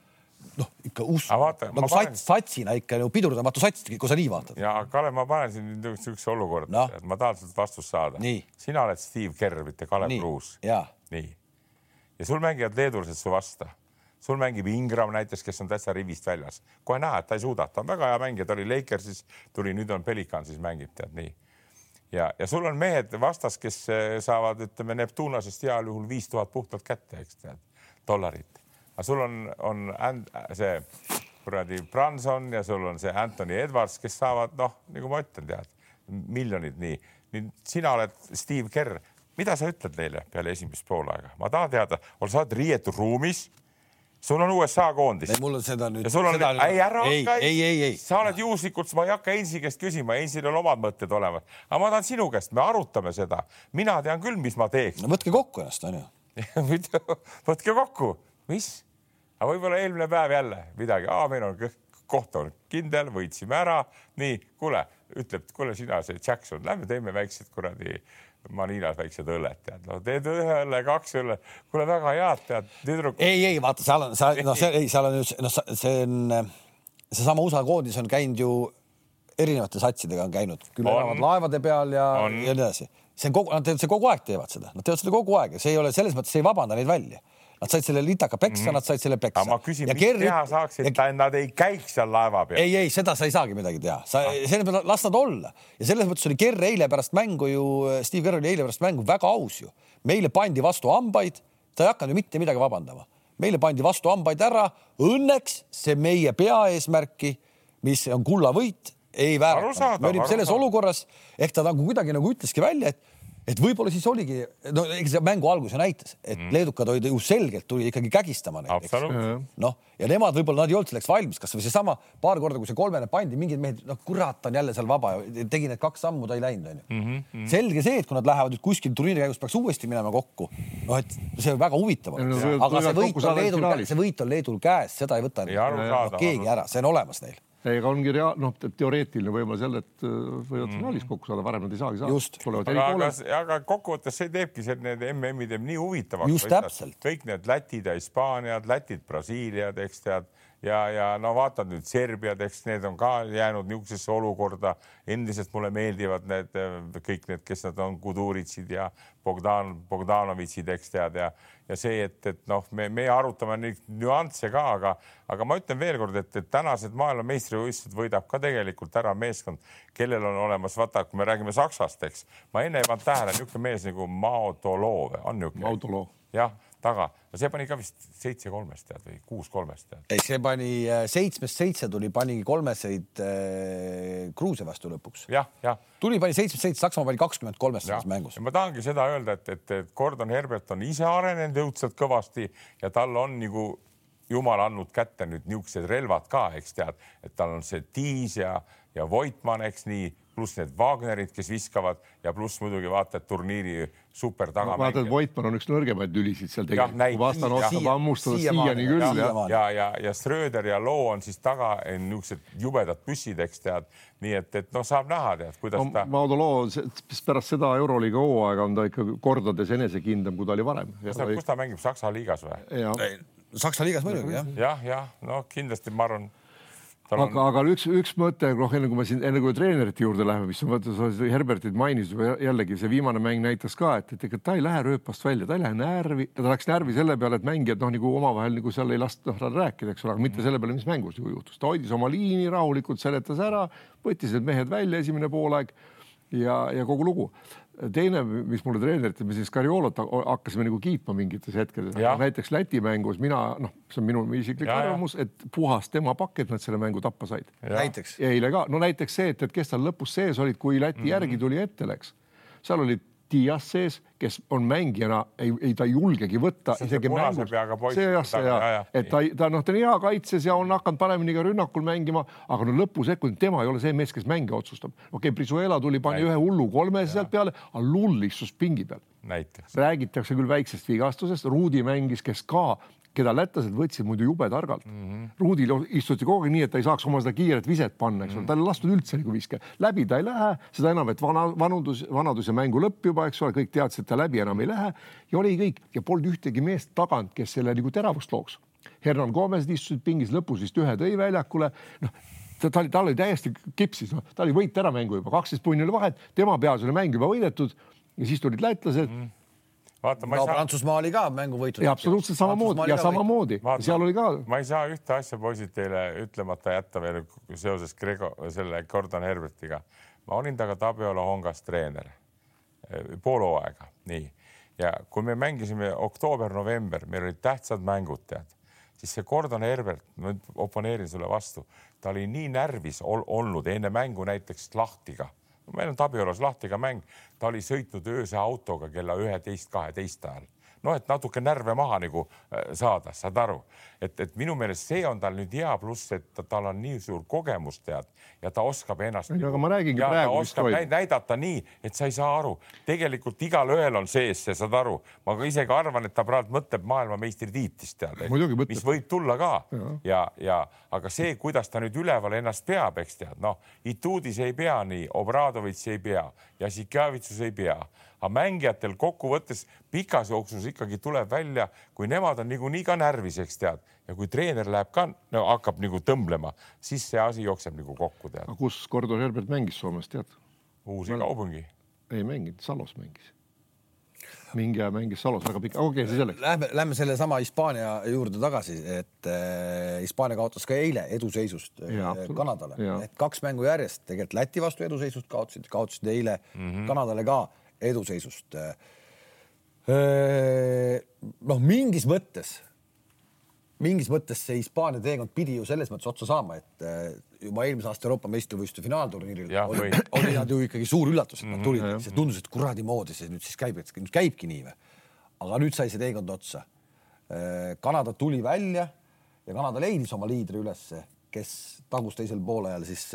S1: noh, ikka uskumatu, nagu panen... sats, satsina ikka nagu pidurdamatu sats, kui sa nii vaatad.
S3: ja Kalev, ma panen siin nüüd niisuguse olukorda no., et ma tahan sinult vastust saada. sina oled Steve Kerr, mitte Kalev Kruus. nii. ja sul mängivad leedulased su vastu sul mängib Ingram näiteks, kes on täitsa rivist väljas, kohe näha, et ta ei suuda, ta on väga hea mängija, ta oli Lakersis, tuli, nüüd on Pelicansis mängib, tead nii. ja, ja sul on mehed vastas, kes eh, saavad, ütleme Neptunasest heal juhul viis tuhat puhtalt kätte, eks tead, dollarit. aga sul on, on and, see kuradi Branson ja sul on see Anthony Edwards, kes saavad noh, nagu ma ütlen, tead miljonid nii. nüüd sina oled Steve Kerr, mida sa ütled neile peale esimest poolaega, ma tahan teada, sa oled riietusruumis sul on USA koondis.
S1: mul on seda nüüd.
S3: ja sul on, ei ära
S1: hakka, ei, ei, ei, ei.
S3: sa oled juhuslikult, ma ei hakka Einsi käest küsima, Einsil on omad mõtted olemas, aga ma tahan sinu käest, me arutame seda, mina tean küll, mis ma teeks.
S1: no võtke kokku ennast, onju
S3: võtke kokku, mis? aga võib-olla eelmine päev jälle midagi, meil on koht on kindel, võitsime ära, nii, kuule, ütleb, kuule sina, see Jackson, lähme teeme väiksed kuradi Manilas väiksed õlled, tead, no teed ühe õlle, kaks õlle, kuule väga head, tead, tüdruk.
S1: ei, ei vaata, seal on, sa noh, see ei, seal on ju noh, see on seesama USA koondis on käinud ju erinevate satsidega on käinud, küll elavad laevade peal ja, ja nii edasi. see on kogu, nad teevad seda kogu aeg teevad seda, nad teevad seda kogu aeg ja see ei ole selles mõttes, see ei vabanda neid välja Nad said selle litaka peksa mm, -hmm. nad said selle peksa.
S3: aga ma küsin, mis Kerri... teha saaks, et ja... nad ei käiks seal laeva peal?
S1: ei, ei, seda sa ei saagi midagi teha, sa ah., selles mõttes las nad olla ja selles mõttes oli Kerr eile pärast mängu ju, Steve Kerr oli eile pärast mängu väga aus ju. meile pandi vastu hambaid, ta ei hakanud ju mitte midagi vabandama, meile pandi vastu hambaid ära. Õnneks see meie peaeesmärki, mis on kullavõit, ei väärata. me olime selles olukorras ehk ta nagu kuidagi nagu ütleski välja, et et võib-olla siis oligi, no eks see mängu algus ju näitas, et mm. leedukad olid ju selgelt tuli ikkagi kägistama neid, eks. noh, ja nemad võib-olla nad ei olnud selleks valmis, kasvõi seesama paar korda, kui see kolmene pandi, mingid mehed, noh, kurat on jälle seal vaba, tegi need kaks sammu, ta ei läinud, onju. Mhm, mhm. selge see, et kui nad lähevad nüüd kuskil turniiri käigus peaks uuesti minema kokku, noh, et see väga huvitav on. aga see võit on Leedul, see võit on Leedul käes, seda ei võta keegi ära, see on olemas neil
S2: ega ongi rea-, noh, teoreetiline võimalus jälle, et äh, võivad finaalis kokku saada, varem nad ei saagi saada.
S3: aga, aga, aga kokkuvõttes see teebki see, need MM-i teeb nii huvitavaks.
S1: just täpselt.
S3: kõik need Lätid ja Hispaaniad, Lätid, Brasiiliad, eks tead ja, ja no vaatad nüüd Serbiad, eks need on ka jäänud niisugusesse olukorda. endiselt mulle meeldivad need kõik need, kes nad on, Kuduritsid ja Bogdan, Bogdanovitšid, eks tead ja, ja see, et, et noh, me, me arutame neid nüansse ka, aga, aga ma ütlen veelkord, et, et tänased maailmameistrivõistlused võidab ka tegelikult ära meeskond, kellel on olemas, vaata, kui me räägime Saksast, eks ma enne ei pannud tähele, niisugune mees nagu Mao Toloo on niisugune. Jah taga, no see pani ka vist seitse kolmest tead või kuus kolmest tead.
S1: ei, see pani äh, seitsmest seitse tuli, pani kolmeseid äh, Gruusia vastu lõpuks
S3: ja,. jah, jah.
S1: tuli, pani seitsmest seitse, Saksamaa pani kakskümmend kolmest selles mängus.
S3: ma tahangi seda öelda, et, et, Gordon Herbert on ise arenenud õudselt kõvasti ja tal on nagu jumal andnud kätte nüüd niisugused relvad ka, eks tead, et tal on see Tiis ja, ja Voitmann, eks nii pluss need Wagnerid, kes viskavad ja pluss muidugi vaata, et turniiri super taga.
S2: vaata, et Voitmann on üks nõrgemaid lülisid seal tegelikult, vastane oskab hammustada siiani küll.
S3: ja, ja, ja, ja Schröder ja Loo on siis taga niisugused jubedad püssid, eks tead, nii et, et noh, saab näha, tead, kuidas no, ta.
S2: Maudo Loo, pärast seda Euroliiga hooaega on ta ikka kordades enesekindlam, kui ta oli varem.
S3: kus ta, kus ta mängib Saksa liigas või?
S1: Saksa liigas muidugi jah.
S3: jah, jah, no kindlasti ma arvan
S2: On... aga, aga üks, üks mõte, noh, enne kui me siin, enne kui treenerite juurde läheme, mis on, vaata, sa Herbertit mainisid, jällegi see viimane mäng näitas ka, et, et ega ta ei lähe rööpast välja, ta ei lähe närvi, ta läks närvi selle peale, et mängijad noh, nagu omavahel nagu seal ei lasta noh, rääkida, eks ole, aga mitte selle peale, mis mängus ju juhtus. ta hoidis oma liini rahulikult, seletas ära, võttis need mehed välja esimene poolaeg ja, ja kogu lugu. Teine, mis mulle treener ütleb, me siis Cariolot hakkasime nagu kiitma mingites hetkedes, näiteks Läti mängus mina noh, see on minu isiklik ja, arvamus, et puhas tema pakk, et nad selle mängu tappa said.
S1: näiteks.
S2: eile ka, no näiteks see, et, et kes tal lõpus sees olid, kui Läti mm -hmm. järgi tuli ette, läks, seal olid Dias sees, kes on mängijana, ei, ei ta ei julgegi võtta see isegi mängus. see jah, see ja, ja, et ta, ta noh, ta on hea kaitses ja on hakanud paremini ka rünnakul mängima, aga no lõpusekund tema ei ole see mees, kes mänge otsustab. okei okay,, Brizuela tuli, pani ühe hullu kolmese sealt peale, aga Lull istus pingi peal. räägitakse küll väiksest vigastusest, Ruudi mängis, kes ka keda lätlased võtsid muidu jube targalt mm. -hmm. Ruudil istuti kogu aeg nii, et ta ei saaks oma seda kiiret viset panna, eks ole mm -hmm., ta ei lastud üldse nagu viske, läbi ta ei lähe, seda enam, et vana, vanudus, vanadus ja mängu lõpp juba, eks ole, kõik teadsid, ta läbi enam ei lähe ja oli kõik ja polnud ühtegi meest tagant, kes selle nagu teravust looks. Hernan Gomez istusid pingis lõpus vist ühe tõi väljakule, noh ta, ta oli, tal oli täiesti kipsis, noh, ta oli võit ära mängu juba, kaksteist punni oli vahet, tema peas oli mäng juba võidetud ja siis tulid lätlased mm. -hmm
S1: vaata, ma ei no, saa. Prantsusmaa oli ka mängu võitnud.
S2: ja absoluutselt samamoodi ja samamoodi, seal oli ka.
S3: ma ei saa ühte asja poisid teile ütlemata jätta veel seoses Grego, selle Gordon Herbertiga. ma olin temaga Tabiola Hongas treener eh, pool hooaega, nii. Ja kui me mängisime oktoober-november, meil olid tähtsad mängud, tead, siis see Gordon Herbert, ma nüüd oponeerin sulle vastu, ta oli nii närvis ol olnud enne mängu näiteks Lahtiga. Meil on Tabiolas Lahtiga mäng, ta oli sõitnud ööse autoga kella üheteist, kaheteist ajal noh, et natuke närve maha nagu äh, saada, saad aru, et, et minu meelest see on tal nüüd hea pluss, et ta, tal on nii suur kogemus, tead, ja ta oskab ennast.
S2: aga ma räägingi praegu.
S3: oskab näidata nii, et sa ei saa aru, tegelikult igalühel on sees see, saad aru, ma ka isegi arvan, et ta praegu mõtleb maailmameistritiitlist tead, mis võib tulla ka. Ja, ja, ja aga see, kuidas ta nüüd üleval ennast peab, eks tead, noh, Ituudis ei pea nii, Obradovitš ei pea, Jassikjavitsus ei pea aga mängijatel kokkuvõttes pikas jooksus ikkagi tuleb välja, kui nemad on niikuinii ka närvis, eks tead, ja kui treener läheb ka no,, hakkab nagu tõmblema, siis see asi jookseb nagu kokku, tead.
S2: kus Gordon Herbert mängis Soomes, tead?
S3: uusi kaupungi.
S2: ei mänginud, Salos mängis mingi aja mängis Salos väga pikka, okei okay,, see selleks.
S1: Lähme, lähme sellesama Hispaania juurde tagasi, et äh, Hispaania äh, kaotas ka eile eduseisust äh, Kanadale, et kaks mängu järjest tegelikult Läti vastu eduseisust kaotasid, kaotasid eile mm -hmm. Kanadale ka eduseisust. noh, mingis mõttes, mingis mõttes see Hispaania teekond pidi ju selles mõttes otsa saama, et juba eelmise aasta Euroopa meistrivõistluste finaalturniiril oli, oli nad ju ikkagi suur üllatus, et nad mhm, tulid see tundus, et kuradi moodi see nüüd siis käib, et nüüd käibki nii või. aga nüüd sai see teekond otsa. Kanada tuli välja ja Kanada leidis oma liidri ülesse, kes tagus teisel poolajal siis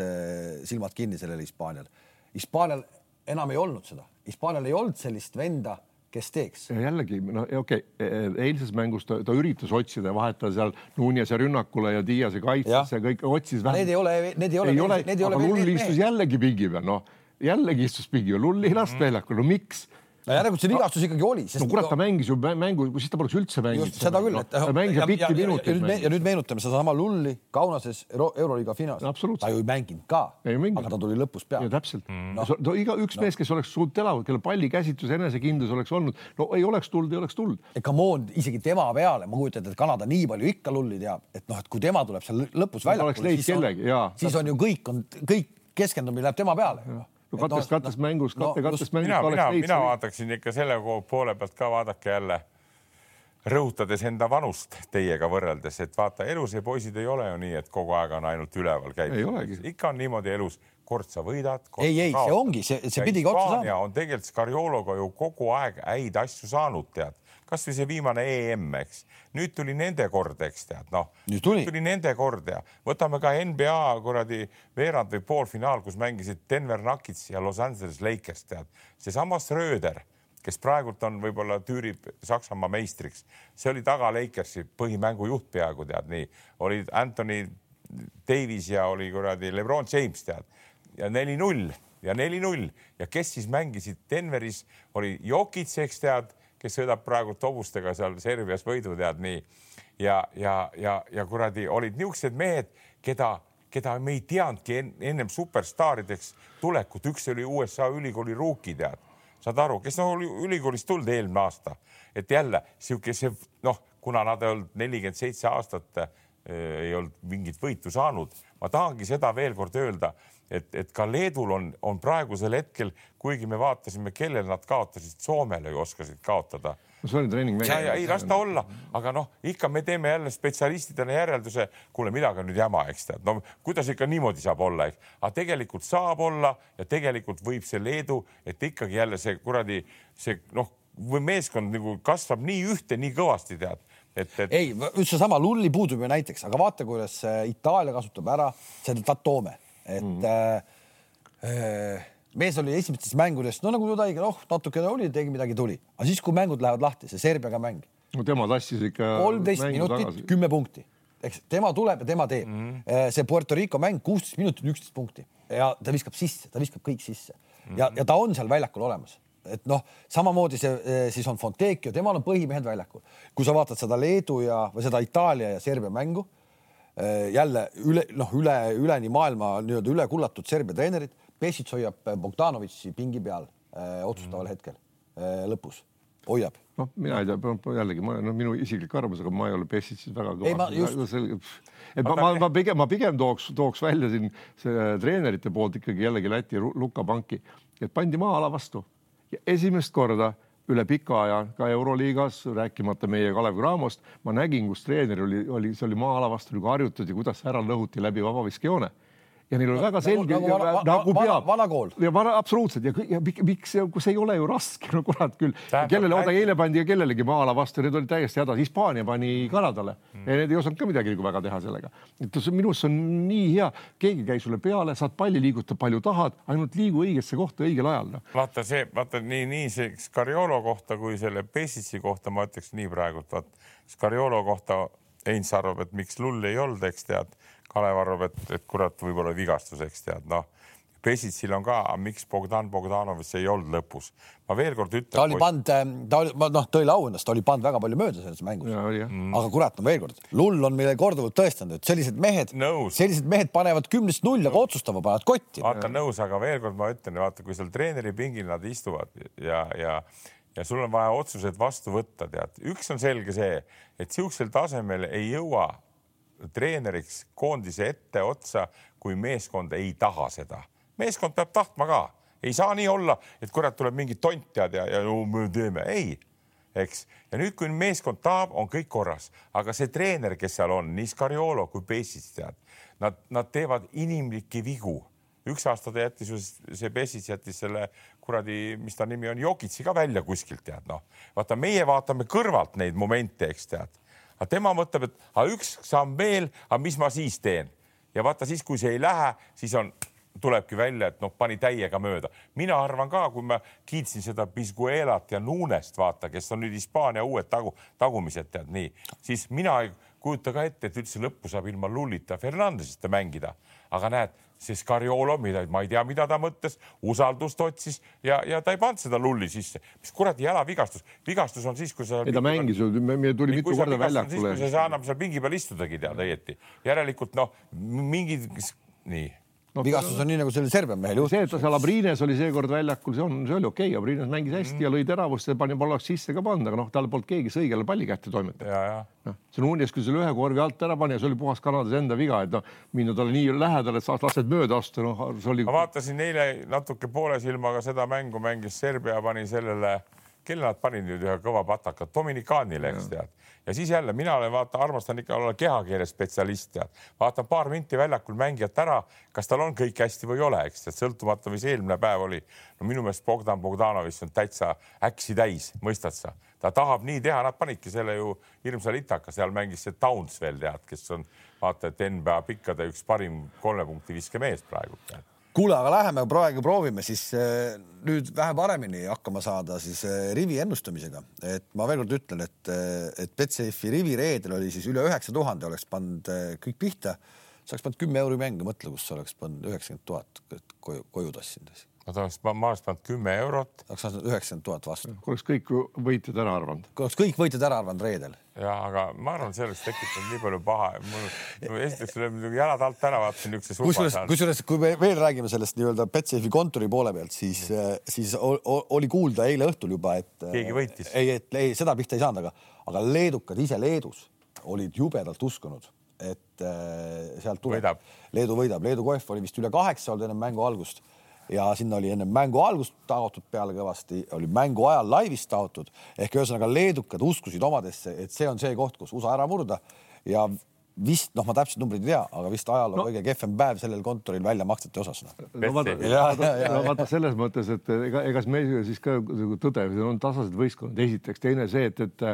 S1: silmad kinni sellele Hispaanial. Hispaanial enam ei olnud seda Hispaanial ei olnud sellist venda, kes teeks.
S2: jällegi no okei okay., e, e, eilses mängus ta, ta üritas otsida, vahetada seal Nunese rünnakule ja Diase kaitsesse, kõik otsis.
S1: Need ei ole, need ei ole.
S2: ei ole, aga Lull istus jällegi pingi peal, noh jällegi istus pingi peal, Lull ei lasta mhm. väljakul, no miks
S1: no järelikult see vigastus ikkagi oli.
S2: no kurat, ta mängis ju mängu, siis ta poleks üldse mänginud.
S1: seda küll,
S2: et no, mängis ja, pikki minuteid.
S1: Ja, nüüd meenutame sedasama Lulli Kaunases Euro, Euroliiga finaalis no,. ta ju ei mänginud ka, aga ta tuli lõpus peale.
S2: täpselt no., no iga üks no. mees, kes oleks suutnud elada, kelle pallikäsitlus, enesekindlus oleks olnud, no ei oleks tulnud, ei oleks tulnud.
S1: ega Moon isegi tema peale, ma kujutan ette, et Kanada nii palju ikka Lulli teab, et noh, et kui tema tuleb seal lõpus väljakule, siis, siis on ju kõik on kõik keskendumine läheb tema peale
S2: no kates, kates mängus, kate no, kates mängus.
S3: mina, mina, mina vaataksin ikka selle poole pealt ka, vaadake jälle rõhutades enda vanust teiega võrreldes, et vaata, elus ja poisid ei ole ju nii, et kogu aeg on ainult üleval käib. ikka on niimoodi elus, kord sa võidad.
S1: ei, ei, see ongi, see, see pidigi otsa saama.
S3: on tegelikult Scariologa ju kogu aeg häid asju saanud, tead kasvõi see viimane EM, eks. nüüd tuli nende kord, eks tead, noh.
S1: tuli.
S3: tuli nende kord ja võtame ka NBA kuradi veerand või poolfinaal, kus mängisid Denver Nuggets ja Los Angeles Lakers, tead. seesama Schröder, kes praegult on, võib-olla tüürib Saksamaa meistriks, see oli taga Lakersi põhimängu juht peaaegu tead nii, olid Anthony Davis ja oli kuradi Lebron James tead ja neli-null ja neli-null ja kes siis mängisid Denveris, oli Jokic, eks tead kes sõidab praegu hobustega seal Serbias võidu, tead nii. ja, ja, ja, ja kuradi olid niisugused mehed, keda, keda me ei teadnudki en, ennem superstaarideks tulekut, üks oli USA ülikooli ruuki, tead, saad aru, kes no, oli ülikoolist tulnud eelmine aasta, et jälle sihuke see noh, kuna nad ei olnud nelikümmend seitse aastat äh, ei olnud mingit võitu saanud, ma tahangi seda veel kord öelda et, et ka Leedul on, on praegusel hetkel, kuigi me vaatasime, kellele nad kaotasid, Soomele ju oskasid kaotada.
S2: no see oli treeningmäng.
S3: ei las ta olla, aga noh, ikka me teeme jälle spetsialistidena järelduse, kuule, midagi on nüüd jama, eks tead, no kuidas ikka niimoodi saab olla, eks, aga tegelikult saab olla ja tegelikult võib see Leedu, et ikkagi jälle see kuradi see noh, või meeskond nagu kasvab nii ühte, nii kõvasti tead et,
S1: et.... ei, üldse sama Lulli puudub ju näiteks, aga vaata, kuidas Itaalia kasutab ära seda Tatome et mm -hmm. äh, mees oli esimestes mängudes, no nagu ta noh, natukene oli, tegi midagi, tuli, aga siis, kui mängud lähevad lahti, see Serbiaga mäng.
S2: no tema tassis ikka.
S1: kolmteist minutit, kümme punkti, eks tema tuleb ja tema teeb mm. -hmm. see Puerto Rico mäng kuusteist minutit, üksteist punkti ja ta viskab sisse, ta viskab kõik sisse mm -hmm. ja, ja ta on seal väljakul olemas et noh, samamoodi see eh, siis on Fontecchio, temal on põhimehed väljakul. kui sa vaatad seda Leedu ja, või seda Itaalia ja Serbia mängu Äh, jälle üle noh, üle üleni maailma nii-öelda üle kullatud Serbia treenerid. Pesic hoiab Bogdanovitši pingi peal äh, otsustaval hetkel äh, lõpus, hoiab.
S2: noh, mina ei tea, jällegi ma no minu isiklik arvamus, aga ma ei ole Pesicit väga kõva. et ma, ma, ma pigem, ma pigem tooks, tooks välja siin treenerite poolt ikkagi jällegi Läti Luka panki, et pandi maa-ala vastu ja esimest korda üle pika aja ka Euroliigas, rääkimata meie Kalev Cramost, ma nägin, kus treener oli, oli, see oli maa-ala vastu nagu harjutati, kuidas ära lõhuti läbi vabaviskejoone ja neil oli väga
S1: Nagu-
S2: selge
S1: nagu vana-
S2: nagu
S1: vana-
S2: peab.
S1: vana kool.
S2: ja vana absoluutselt ja, ja mik- miks, kus ei ole ju raske, no kurat küll. Kellele, oota eile pandi kellelegi maa-ala vastu, need olid täiesti hädas, Hispaania pani Kanadale
S3: Mm.
S2: ja need ei osanud ka midagi nagu väga teha sellega. et minu arust see on nii hea, keegi käib sulle peale, saad palli liigutada palju tahad, ainult liigu õigesse kohta õigel ajal noh.
S3: vaata see, vaata nii, nii see Scariolo kohta kui selle Pesitsi kohta ma ütleks nii praegu, et vaat Scariolo kohta Heinz arvab, et miks lull ei olnud, eks tead. Kalev arvab, et, et kurat, võib-olla vigastus, eks tead, noh. Pesitsil on ka, miks Bogdan Bogdanovitš ei olnud lõpus. ma veel kord ütlen.
S1: ta oli pannud, ta oli, ma noh, tõele au ennast, ta oli pannud väga palju mööda selles mängus.
S2: oli
S3: Mm.
S1: aga kurat, no veel kord, Lull on meile korduvalt tõestanud, et sellised mehed, sellised mehed panevad kümnest null, aga otsustama panevad kotti.
S3: vaata nõus, aga veel kord ma ütlen, vaata, kui seal treeneri pingil nad istuvad ja, ja, ja sul on vaja otsused vastu võtta, tead, üks on selge see, et siuksel tasemel ei jõua treeneriks koondise etteotsa, kui meeskond ei taha seda. meeskond peab tahtma ka, ei saa nii olla, et kurat, tuleb mingi tont tead ja, ja no me teeme, ei eks. ja nüüd, kui meeskond tahab, on kõik korras, aga see treener, kes seal on, nii Scariolo kui Pessis tead, nad, nad teevad inimlikke vigu. üks aasta ta jättis ju see Pessis jättis selle kuradi, mis ta nimi on, Jokitsi ka välja kuskilt tead noh. vaata, meie vaatame kõrvalt neid momente, eks tead. Aga tema mõtleb, et aga üks samm veel, aga mis ma siis teen ja vaata siis, kui see ei lähe, siis on tulebki välja, et noh, pani täiega mööda. mina arvan ka, kui ma kiitsin seda Pisguelat ja Nunest, vaata, kes on nüüd Hispaania uued tagu, tagumised, tead nii, siis mina ei kujuta ka ette, et üldse lõppu saab ilma Lullita Fernandesita mängida. Aga näed, see Scariolo, mida ma ei tea, mida ta mõtles, usaldust otsis ja, ja ta ei pannud seda Lulli sisse. mis kuradi jalavigastus, vigastus on siis, kui sa.
S2: ei ta mängis ju, me tuli mitu korda väljakule.
S3: siis, kui sa annab seal pingi peal istudagi tead õieti. järelikult noh, mingid nii
S1: no, vigastus on nii nagu sellel Serbia mehel juhtus.
S2: see, et ta seal Abrines oli seekord väljakul, see on, see oli okei okay., Abrines mängis hästi mm. ja lõi teravust ja pani poleks sisse ka panna, aga noh, tal polnud keegi õigele palli kätte toimetanud. noh, see Nunes, kui selle ühe korvi alt ära pani ja see oli puhas Kanadase enda viga, et noh, minna talle nii lähedale, et sa lased mööda astuda, noh, see oli.
S3: ma vaatasin eile natuke poole silmaga seda mängu, mängis Serbia, pani sellele, kelle nad panid nüüd ühe kõva pataka, Dominikaanile, eks tead ja siis jälle mina olen, vaata, armastan ikka olla kehakeele spetsialist, tead. vaatan paar minti väljakul mängijat ära, kas tal on kõik hästi või ei ole, eks, et sõltumata, mis eelmine päev oli. no minu meelest Bogdan Bogdanovitš on täitsa äksi täis, mõistad sa? ta tahab nii teha, nad panidki selle ju hirmsa litaka, seal mängis see Towns veel tead, kes on vaata, et NBA pikkade üks parim kolme punkti viskemees praegu
S1: kuule, aga läheme praegu proovime siis äh, nüüd vähe paremini hakkama saada siis äh, rivi ennustamisega, et ma veel kord ütlen, et, et Betsafe rivi reedel oli siis üle üheksa tuhande, oleks pannud kõik pihta, sa oleks pannud kümme euri mänge, mõtle, kus oleks pannud üheksakümmend tuhat koju, koju tassinud.
S3: Ma oleks pannud kümme eurot.
S1: oleks saanud üheksakümmend tuhat vastu.
S2: oleks kõik võitjad ära arvanud.
S1: oleks kõik võitjad ära arvanud reedel
S3: ja aga ma arvan, see oleks tekitanud nii palju paha. mul esiteks lööb muidugi jalad alt ära, vaatasin niisuguse summa.
S1: kusjuures, kusjuures, kui me veel räägime sellest nii-öelda Betsafe'i kontori poole pealt, siis mm., siis oli kuulda eile õhtul juba, et
S3: keegi võitis.
S1: ei, et ei, seda pihta ei saanud, aga, aga leedukad ise Leedus olid jubedalt uskunud, et äh, sealt tuleb. Leedu võidab, Leedu kohv oli vist üle kaheksa olnud enne mängu algust ja sinna oli enne mängu algust taotud peale kõvasti, oli mängu ajal laivis taotud. Ehk ühesõnaga leedukad uskusid omadesse, et see on see koht, kus USA ära murda. Ja vist noh, ma täpselt numbreid ei tea, aga vist ajaloo no. kõige kehvem päev sellel kontoril väljamaksete osas no..
S2: no vaata, no, vaata selles mõttes, et ega, ega meil siis ka nagu tõde, on tasased võistkonnad, esiteks, teine see, et, et,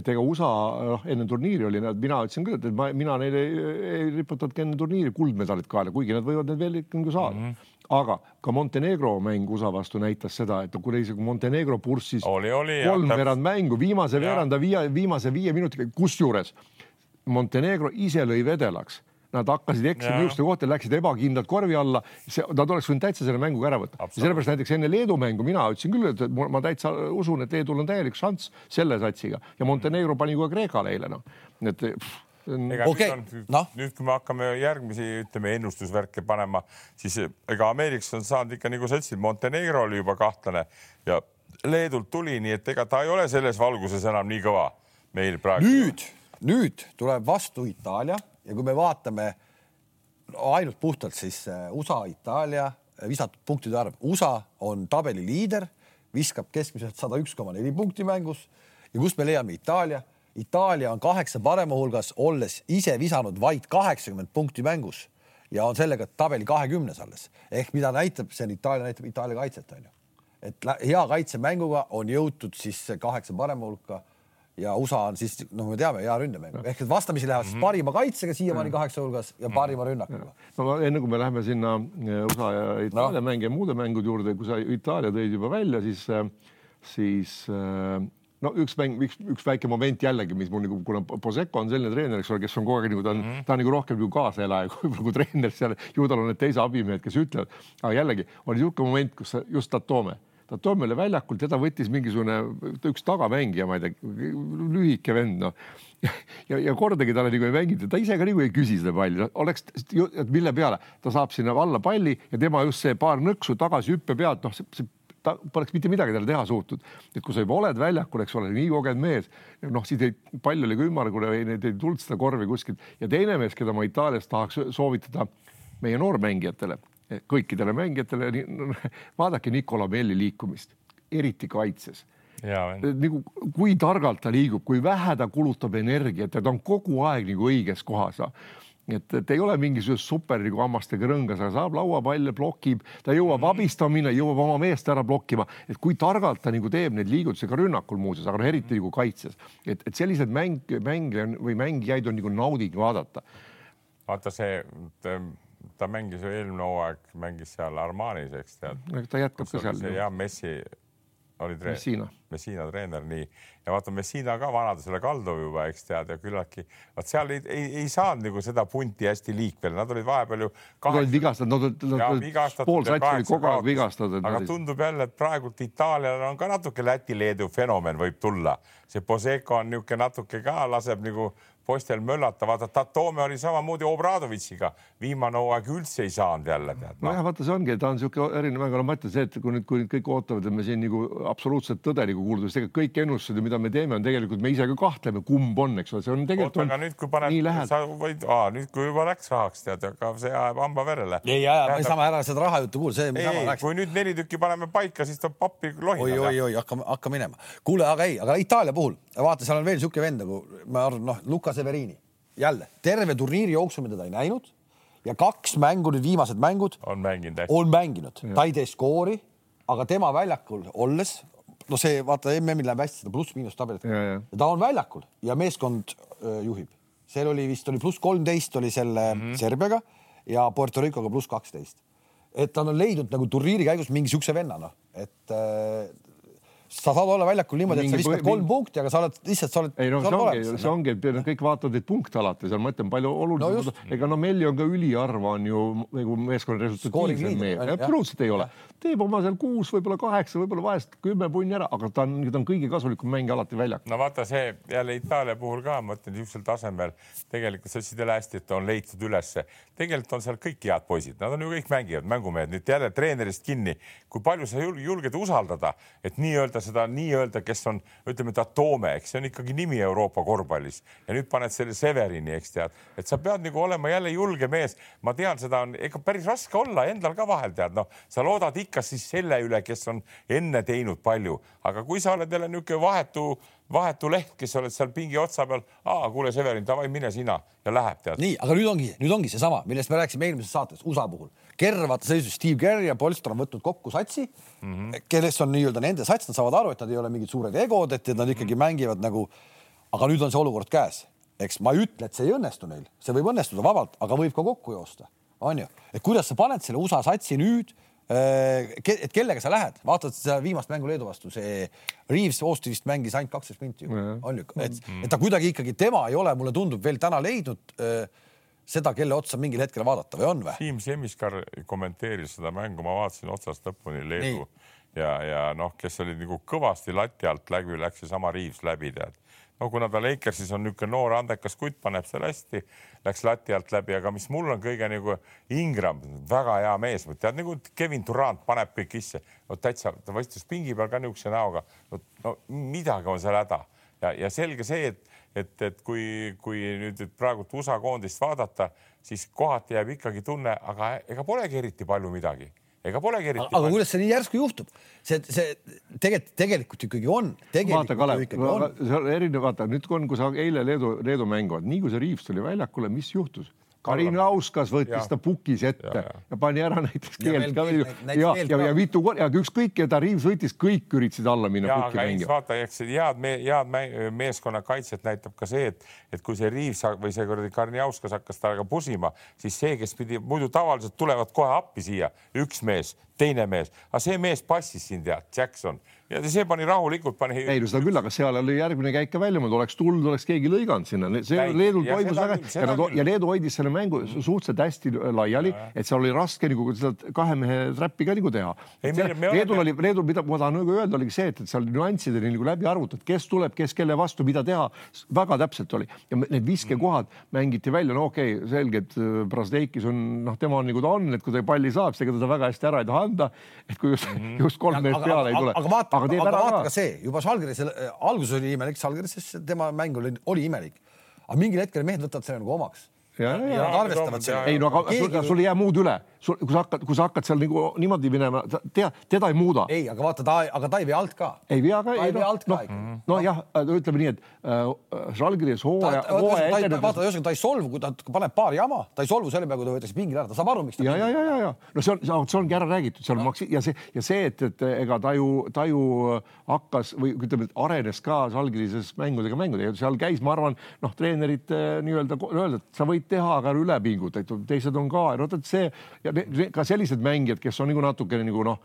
S2: et ega USA noh, enne turniiri oli, mina ütlesin küll, et ma, mina neile ei, ei riputanudki enne turniiri kuldmedalit kaela, kuigi nad võivad need veel ikka nagu saada. Mm. -hmm aga ka Montenegro mäng USA vastu näitas seda, et kui isegi Montenegro purssis kolmveerand mängu, viimase veeranda viimase viie minutiga, kusjuures Montenegro ise lõi vedelaks. Nad hakkasid eksima niisuguste kohta, läksid ebakindlalt korvi alla, nad oleks võinud täitsa selle mängu ära võtta. sellepärast näiteks enne Leedu mängu mina ütlesin küll, et ma täitsa usun, et Leedul on täielik šanss selle satsiga. Ja Montenegro pani kohe Kreekale eile noh, et pff,
S3: okay. nüüd, no. nüüd, kui me hakkame järgmisi, ütleme ennustusvärke panema, siis ega Ameerikast on saanud ikka nagu sa ütlesid, Montenegro oli juba kahtlane ja Leedult tuli, nii et ega ta ei ole selles valguses enam nii kõva meil praegu.
S1: nüüd, nüüd tuleb vastu Itaalia ja kui me vaatame ainult puhtalt siis USA, Itaalia visatud punktide arv, USA on tabeli liider viskab keskmiselt sada üks koma neli punkti mängus ja kust me leiame Itaalia? Itaalia on kaheksa parema hulgas, olles ise visanud vaid kaheksakümmend punkti mängus ja on sellega tabeli kahekümnes alles. Ehk mida näitab, see on Itaalia näitab Itaalia kaitset onju, et hea kaitsemänguga on jõutud siis kaheksa parema hulka ja USA on siis, noh, me teame, hea ründemäng ehk et vastamisi lähevad siis mhm. parima kaitsega siiamaani kaheksa hulgas ja parima rünnakuga.
S2: no enne kui me läheme sinna eh, USA ja Itaalia no. mänge ja muude mängude juurde, kui sa Itaalia tõid juba välja, siis, eh, siis eh, no üks mäng, üks, üks väike moment jällegi, mis mul nagu, kuna Poseko on selline treener, eks ole, kes on kogu aeg nagu ta on mm, -hmm. ta on nagu rohkem nagu kaaselaja kui nagu treener seal, ju tal on need teise abimehed, kes ütlevad, aga jällegi oli niisugune moment, kus just Tatome. Ta toob meile väljakult, teda võttis mingisugune üks tagamängija, ma ei tea, lühike vend, noh. ja, ja kordagi talle nagu ei mängitud, ta ise ka nagu ei küsi seda palli, oleks, mille peale? Ta saab sinna alla palli ja tema just see paar nõksu tagasi hüppe pealt, noh, see ta poleks mitte midagi talle teha suutnud. et kui sa juba oled väljakul, eks ole, nii kogenud mees, noh, siis ei, pall oli ka ümmargune või neid ei tulnud seda korvi kuskilt ja teine mees, keda ma Itaalias tahaks soovitada meie noormängijatele kõikidele mängijatele, vaadake Nicola Belli liikumist, eriti kaitses. nagu kui targalt ta liigub, kui vähe ta kulutab energiat ja ta on kogu aeg nagu õiges kohas et, et ei ole mingisugust super nagu hammastega rõngas, aga saab lauapalle, blokib, ta jõuab abistama minna, jõuab oma meest ära blokkima, et kui targalt ta nagu teeb neid liigutusi ka rünnakul muuseas, aga no eriti nagu kaitses, et, et selliseid mäng, mänge või mängijaid on nagu nauding vaadata.
S3: vaata see ta mängis ju eelmine hooaeg, mängis seal Armanis, eks tead.
S2: ta jätkab ka seal.
S3: ja Messi oli
S2: treener. Messina
S3: treener, nii. Ja vaata, Messina ka vanadusele kaldub juba, eks tead, ja küllaltki, vot seal ei, ei, ei saanud nagu seda punti hästi liikvele, nad olid vahepeal ju.
S2: Nad olid vigastatud, nad olid, pool satsi oli kogu aeg vigastatud.
S3: aga tundub jälle, et praegult Itaalial on ka natuke Läti-Leedu fenomen võib tulla, see Poseco on niisugune natuke ka laseb nagu poistel möllata, vaata Tatome oli samamoodi Obradovitšiga, viimane hooaeg üldse ei saanud jälle tead
S2: no.. nojah, vaata, see ongi, ta on niisugune erinev mäng, aga ma ütlen see, et kui nüüd, kui nüüd kõik ootavad, et me siin nagu absoluutselt tõde nagu kuulda, siis tegelikult kõik ennustused, mida me teeme, on tegelikult me ise ka kahtleme, kumb on, eks ole, see on tegelikult.
S3: oota, aga nüüd, kui paned, sa võid, nüüd kui juba läks rahaks, tead, aga see ajab hamba verele.
S1: ei aja, me saame ära seda rahajuttu kuulda, see.
S3: ei, ei, kui nüüd neli tükki paneme paika, siis tuleb pappi lohinada.
S1: oi, oi, oi, hakkame, hakka minema. kuule, aga ei, aga Itaalia puhul vaata, seal on veel niisugune vend nagu ma arvan, noh, Luka Severini. Jälle terve turniiri jooksul me teda ei näinud ja kaks mängu, nüüd viimased mängud
S3: on mänginud,
S1: on mänginud, ta ei tee skoori, aga tema väljakul olles, no see vaata MM-il läheb hästi seda pluss-miinus tabelit. ta on väljakul ja meeskond juhib, seal oli vist oli pluss kolmteist oli selle mm -hmm. Serbiaga ja Puerto Ricoga pluss kaksteist. et ta on leidnud nagu turniiri käigus mingi siukse venna, noh, et sa saad olla väljakul niimoodi, et sa viskad kolm mingi... punkti, aga sa oled lihtsalt, sa oled.
S2: ei no see ongi, see ongi, et kõik vaatavad neid punkte alati seal, ma ütlen, palju olulisem no. ega no Melli on ka üliharva on ju nagu meeskonna resultatiivsem mees, absoluutselt ei ole. teeb oma seal kuus, võib-olla kaheksa, võib-olla vahest kümme punni ära, aga ta on, ta on kõige kasulikum mängija alati väljakul.
S3: no vaata see jälle Itaalia puhul ka, ma ütlen niisugusel tasemel tegelikult sa ütlesid jälle hästi, et on leitud ülesse. tegelikult on seal kõik head poisid, nad on ju kõik mängijad, mängumehed, nüüd jälle treenerist kinni, kui palju sa julged usaldada, et nii-öelda seda nii-öelda, kes on, ütleme, Tatome, eks see on ikkagi nimi Euroopa korvpallis. Ja nüüd paned selle Severini, eks tead, et sa pead nagu olema jälle julge mees. ma tean, seda on ikka päris raske olla endal ka vahel tead, noh, sa loodad ikka siis selle üle, kes on enne teinud palju, aga kui sa oled jälle niisugune vahetu vahetu leht, kes oled seal pingi otsa peal, kuule, Severin, davai, mine sina ja läheb tead.
S1: nii, aga nüüd ongi, nüüd ongi seesama, millest me rääkisime eelmises saates USA puhul. Kerr, vaata seisus Steve Kerr ja Polster on võtnud kokku satsi mm, -hmm. kellest on nii-öelda nende sats, nad saavad aru, et nad ei ole mingid suured egod, et nad ikkagi mm -hmm. mängivad nagu. aga nüüd on see olukord käes, eks ma ei ütle, et see ei õnnestu neil, see võib õnnestuda vabalt, aga võib ka kokku joosta, on ju, et kuidas sa paned selle USA satsi nüüd et kellega sa lähed, vaatad seda viimast mängu Leedu vastu, see Reaves Oosti vist mängis ainult kaksteist minti ju, on ju, et, mm. et ta kuidagi ikkagi, tema ei ole, mulle tundub veel täna leidnud äh, seda, kelle otsa mingil hetkel vaadata või on või?
S3: Siim Semiskar kommenteeris seda mängu, ma vaatasin otsast lõpuni Leedu Nii. ja, ja noh, kes oli nagu kõvasti lati alt läbi, läks seesama Reaves läbi, tead no kuna ta Lakersis on niisugune noor andekas kutt, paneb seal hästi, läks lati alt läbi, aga mis mul on kõige nagu Ingram, väga hea mees, tead nagu Kevin Durant paneb kõik sisse, no täitsa, ta istus pingi peal ka niisuguse näoga, no, no midagi on seal häda. Ja, ja selge see, et, et, et kui, kui nüüd praegult USA koondist vaadata, siis kohati jääb ikkagi tunne, aga ega polegi eriti palju midagi ega polegi eriti.
S1: aga kuidas see nii järsku juhtub? see, see tegelikult, tegelikult ikkagi on.
S2: vaata, Kalev, see on erinev, vaata nüüd on, kui sa eile Leedu, Leedu mängu, nii kui see Riivs tuli väljakule, mis juhtus? Karin Auskas võttis ja. ta pukis ette ja, ja. ja pani ära näiteks keelt ka veel. ja, ja, ja, ja mitu korda, aga ükskõik keda Riivs võttis, kõik üritasid alla minna
S3: vaata, eks head me,, head me, meeskonnakaitset näitab ka see, et, et kui see Riivs või see kuradi Karin Auskas hakkas temaga pusima, siis see, kes pidi muidu tavaliselt tulevad kohe appi siia, üks mees, teine mees, aga see mees passis siin tead, Jackson ja see pani rahulikult, pani.
S2: ei no seda küll, aga seal oli järgmine käik ka välja oleks tulnud, oleks keegi lõiganud sinna, see Käik. Leedul toimus väga ja, nad, ja Leedu hoidis selle mängu suhteliselt hästi laiali, et seal oli raske nagu seda kahe mehe trappi ka nagu teha. Leedul oli, Leedul, mida ma tahan nagu öelda, oligi see, et, et seal nüansid oli nagu läbi arvutatud, kes tuleb, kes kelle vastu, mida teha, väga täpselt oli ja need viskekohad mängiti välja, no okei okay,, selge, et äh, Brasdeikis on noh, tema on nagu ta on, et kui ta palli saab, siis ega ta väga hästi ära ei taha anda. et kui just, mm just kolm meest peale ei tule.
S1: aga vaata, aga teeb ära ka. see juba Žalgiris äh, alguses oli imelik, Žalgiris tema mäng oli, oli imelik, aga mingil hetkel mehed võtavad selle nagu omaks.
S2: Ja, ja, ja, arvestavad selle. ei no aga sul, sul ei jää muud üle, sul, kui sa hakkad, kui sa hakkad seal nagu niimoodi minema, tea, teda ei muuda.
S1: ei, aga vaata, ta, aga ta ei vee alt ka.
S2: ei vea ka. ta ei vee alt ka ikka. nojah, ütleme nii, et äh, Žalgiris hooaja, hooaja
S1: edenedes. vaata, ühesõnaga ta ei solvu, kui ta paneb paar jama, ta ei solvu selle peale, kui ta võetakse pingile ära, ta saab aru, miks ta.
S2: ja, ja, ja, ja, ja no see on, see ongi ära räägitud, seal maksi- ja see ja see, et, et ega ta ju, ta ju hakkas või ütleme, et arenes ka Žalgirises mängudega mängudega, seal käis, ma arvan, noh, treenerid nii-öelda öelda, et sa võid teha, aga üle pingutatud, teised on ka, no vot see ja ka sellised mängijad, kes on nagu natukene nagu noh,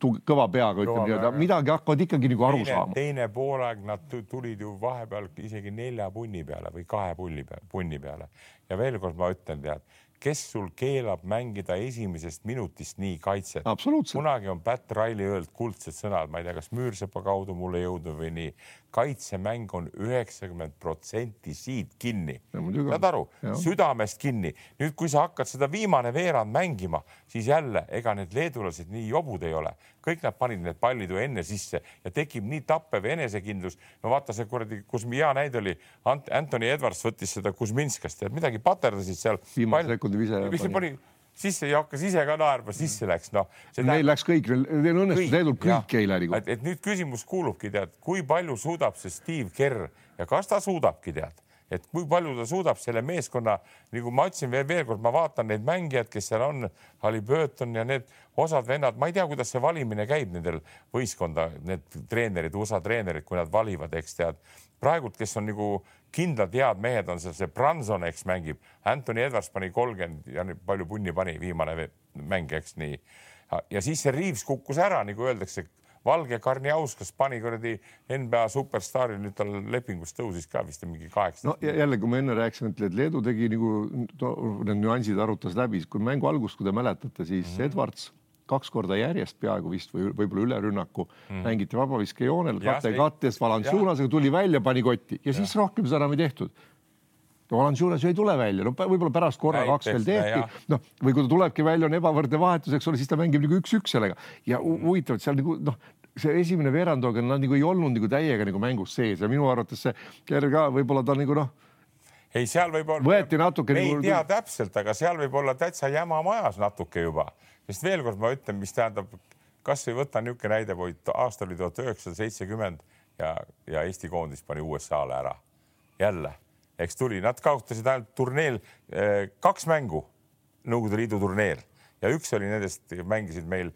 S2: kõva peaga ütleme nii-öelda, midagi hakkavad ikkagi nagu aru
S3: teine,
S2: saama.
S3: teine poolaeg nad tulid ju vahepeal isegi nelja punni peale või kahe pulli peale, punni peale ja veel kord ma ütlen, tead kes sul keelab mängida esimesest minutist nii kaitset. kunagi on Pat Riley öelnud kuldsed sõnad, ma ei tea, kas Müürsepa kaudu mulle jõudnud või nii. Kaitsemäng on üheksakümmend protsenti siit kinni. saad aru, südamest kinni. nüüd, kui sa hakkad seda viimane veerand mängima, siis jälle, ega need leedulased nii jobud ei ole. kõik nad panid need pallid ju enne sisse ja tekib nii tappev enesekindlus. no vaata see kuradi, kus hea näide oli, Anthony Edwards võttis seda Kuzminskast, tead midagi paterdasid seal.
S2: viimase sekundi sekundib
S3: sisse ja hakkas ise ka naerma, sisse läks, noh.
S2: Neil läks kõik, neil õnnestus Leedul kõik eile nagu.
S3: et nüüd küsimus kuulubki, tead, kui palju suudab see Steve Kerr ja kas ta suudabki, tead, et kui palju ta suudab selle meeskonna, nagu ma ütlesin veel, veel kord, ma vaatan neid mängijaid, kes seal on, Halliburton ja need osad vennad, ma ei tea, kuidas see valimine käib nendel võistkonda, need treenerid, USA treenerid, kui nad valivad, eks tead praegult, kes on nagu kindlad head mehed, on seal see Branson, eks mängib, Anthony Edwards pani kolmkümmend ja palju punni pani viimane mäng, eks nii. ja siis see Reaves kukkus ära, nagu öeldakse, valge Karniauskas pani kuradi NBA superstaari, nüüd tal lepingust tõusis ka vist mingi kaheksa.
S2: no jälle, kui ma enne rääkisin, et Leedu tegi nagu no, need nüansid arutas läbi, kui mängu algust, kui te mäletate, siis mm -hmm. Edwards kaks korda järjest peaaegu vist või võib-olla ülerünnaku mm. mängiti vabaviskejoonel, kate kattes, Valanciunasega tuli välja, pani kotti ja, ja. siis rohkem seda enam ei tehtud. Valanciunas ju ei tule välja, no võib-olla pärast korra kaks veel tehti, noh, või kui ta tulebki välja, on ebavõrdne vahetus, eks ole, siis ta mängib nagu üks-üks sellega ja huvitav, et seal nagu noh, see esimene veerand hooga nad nagu ei olnud nagu täiega nagu mängus sees ja minu arvates see Kerr ka võib-olla ta nagu noh
S3: ei, seal võib olla.
S2: võeti natuke.
S3: ei nagu... tea täpselt, aga seal võib olla täitsa jäma majas natuke juba sest veel kord ma ütlen, mis tähendab, kasvõi võta niisugune näide, aasta oli tuhat üheksasada seitsekümmend ja, ja Eesti koondis pani USA-le ära. jälle, eks tuli, nad kaotasid ainult turneel eh, kaks mängu, Nõukogude Liidu turneel ja üks oli nendest, mängisid meil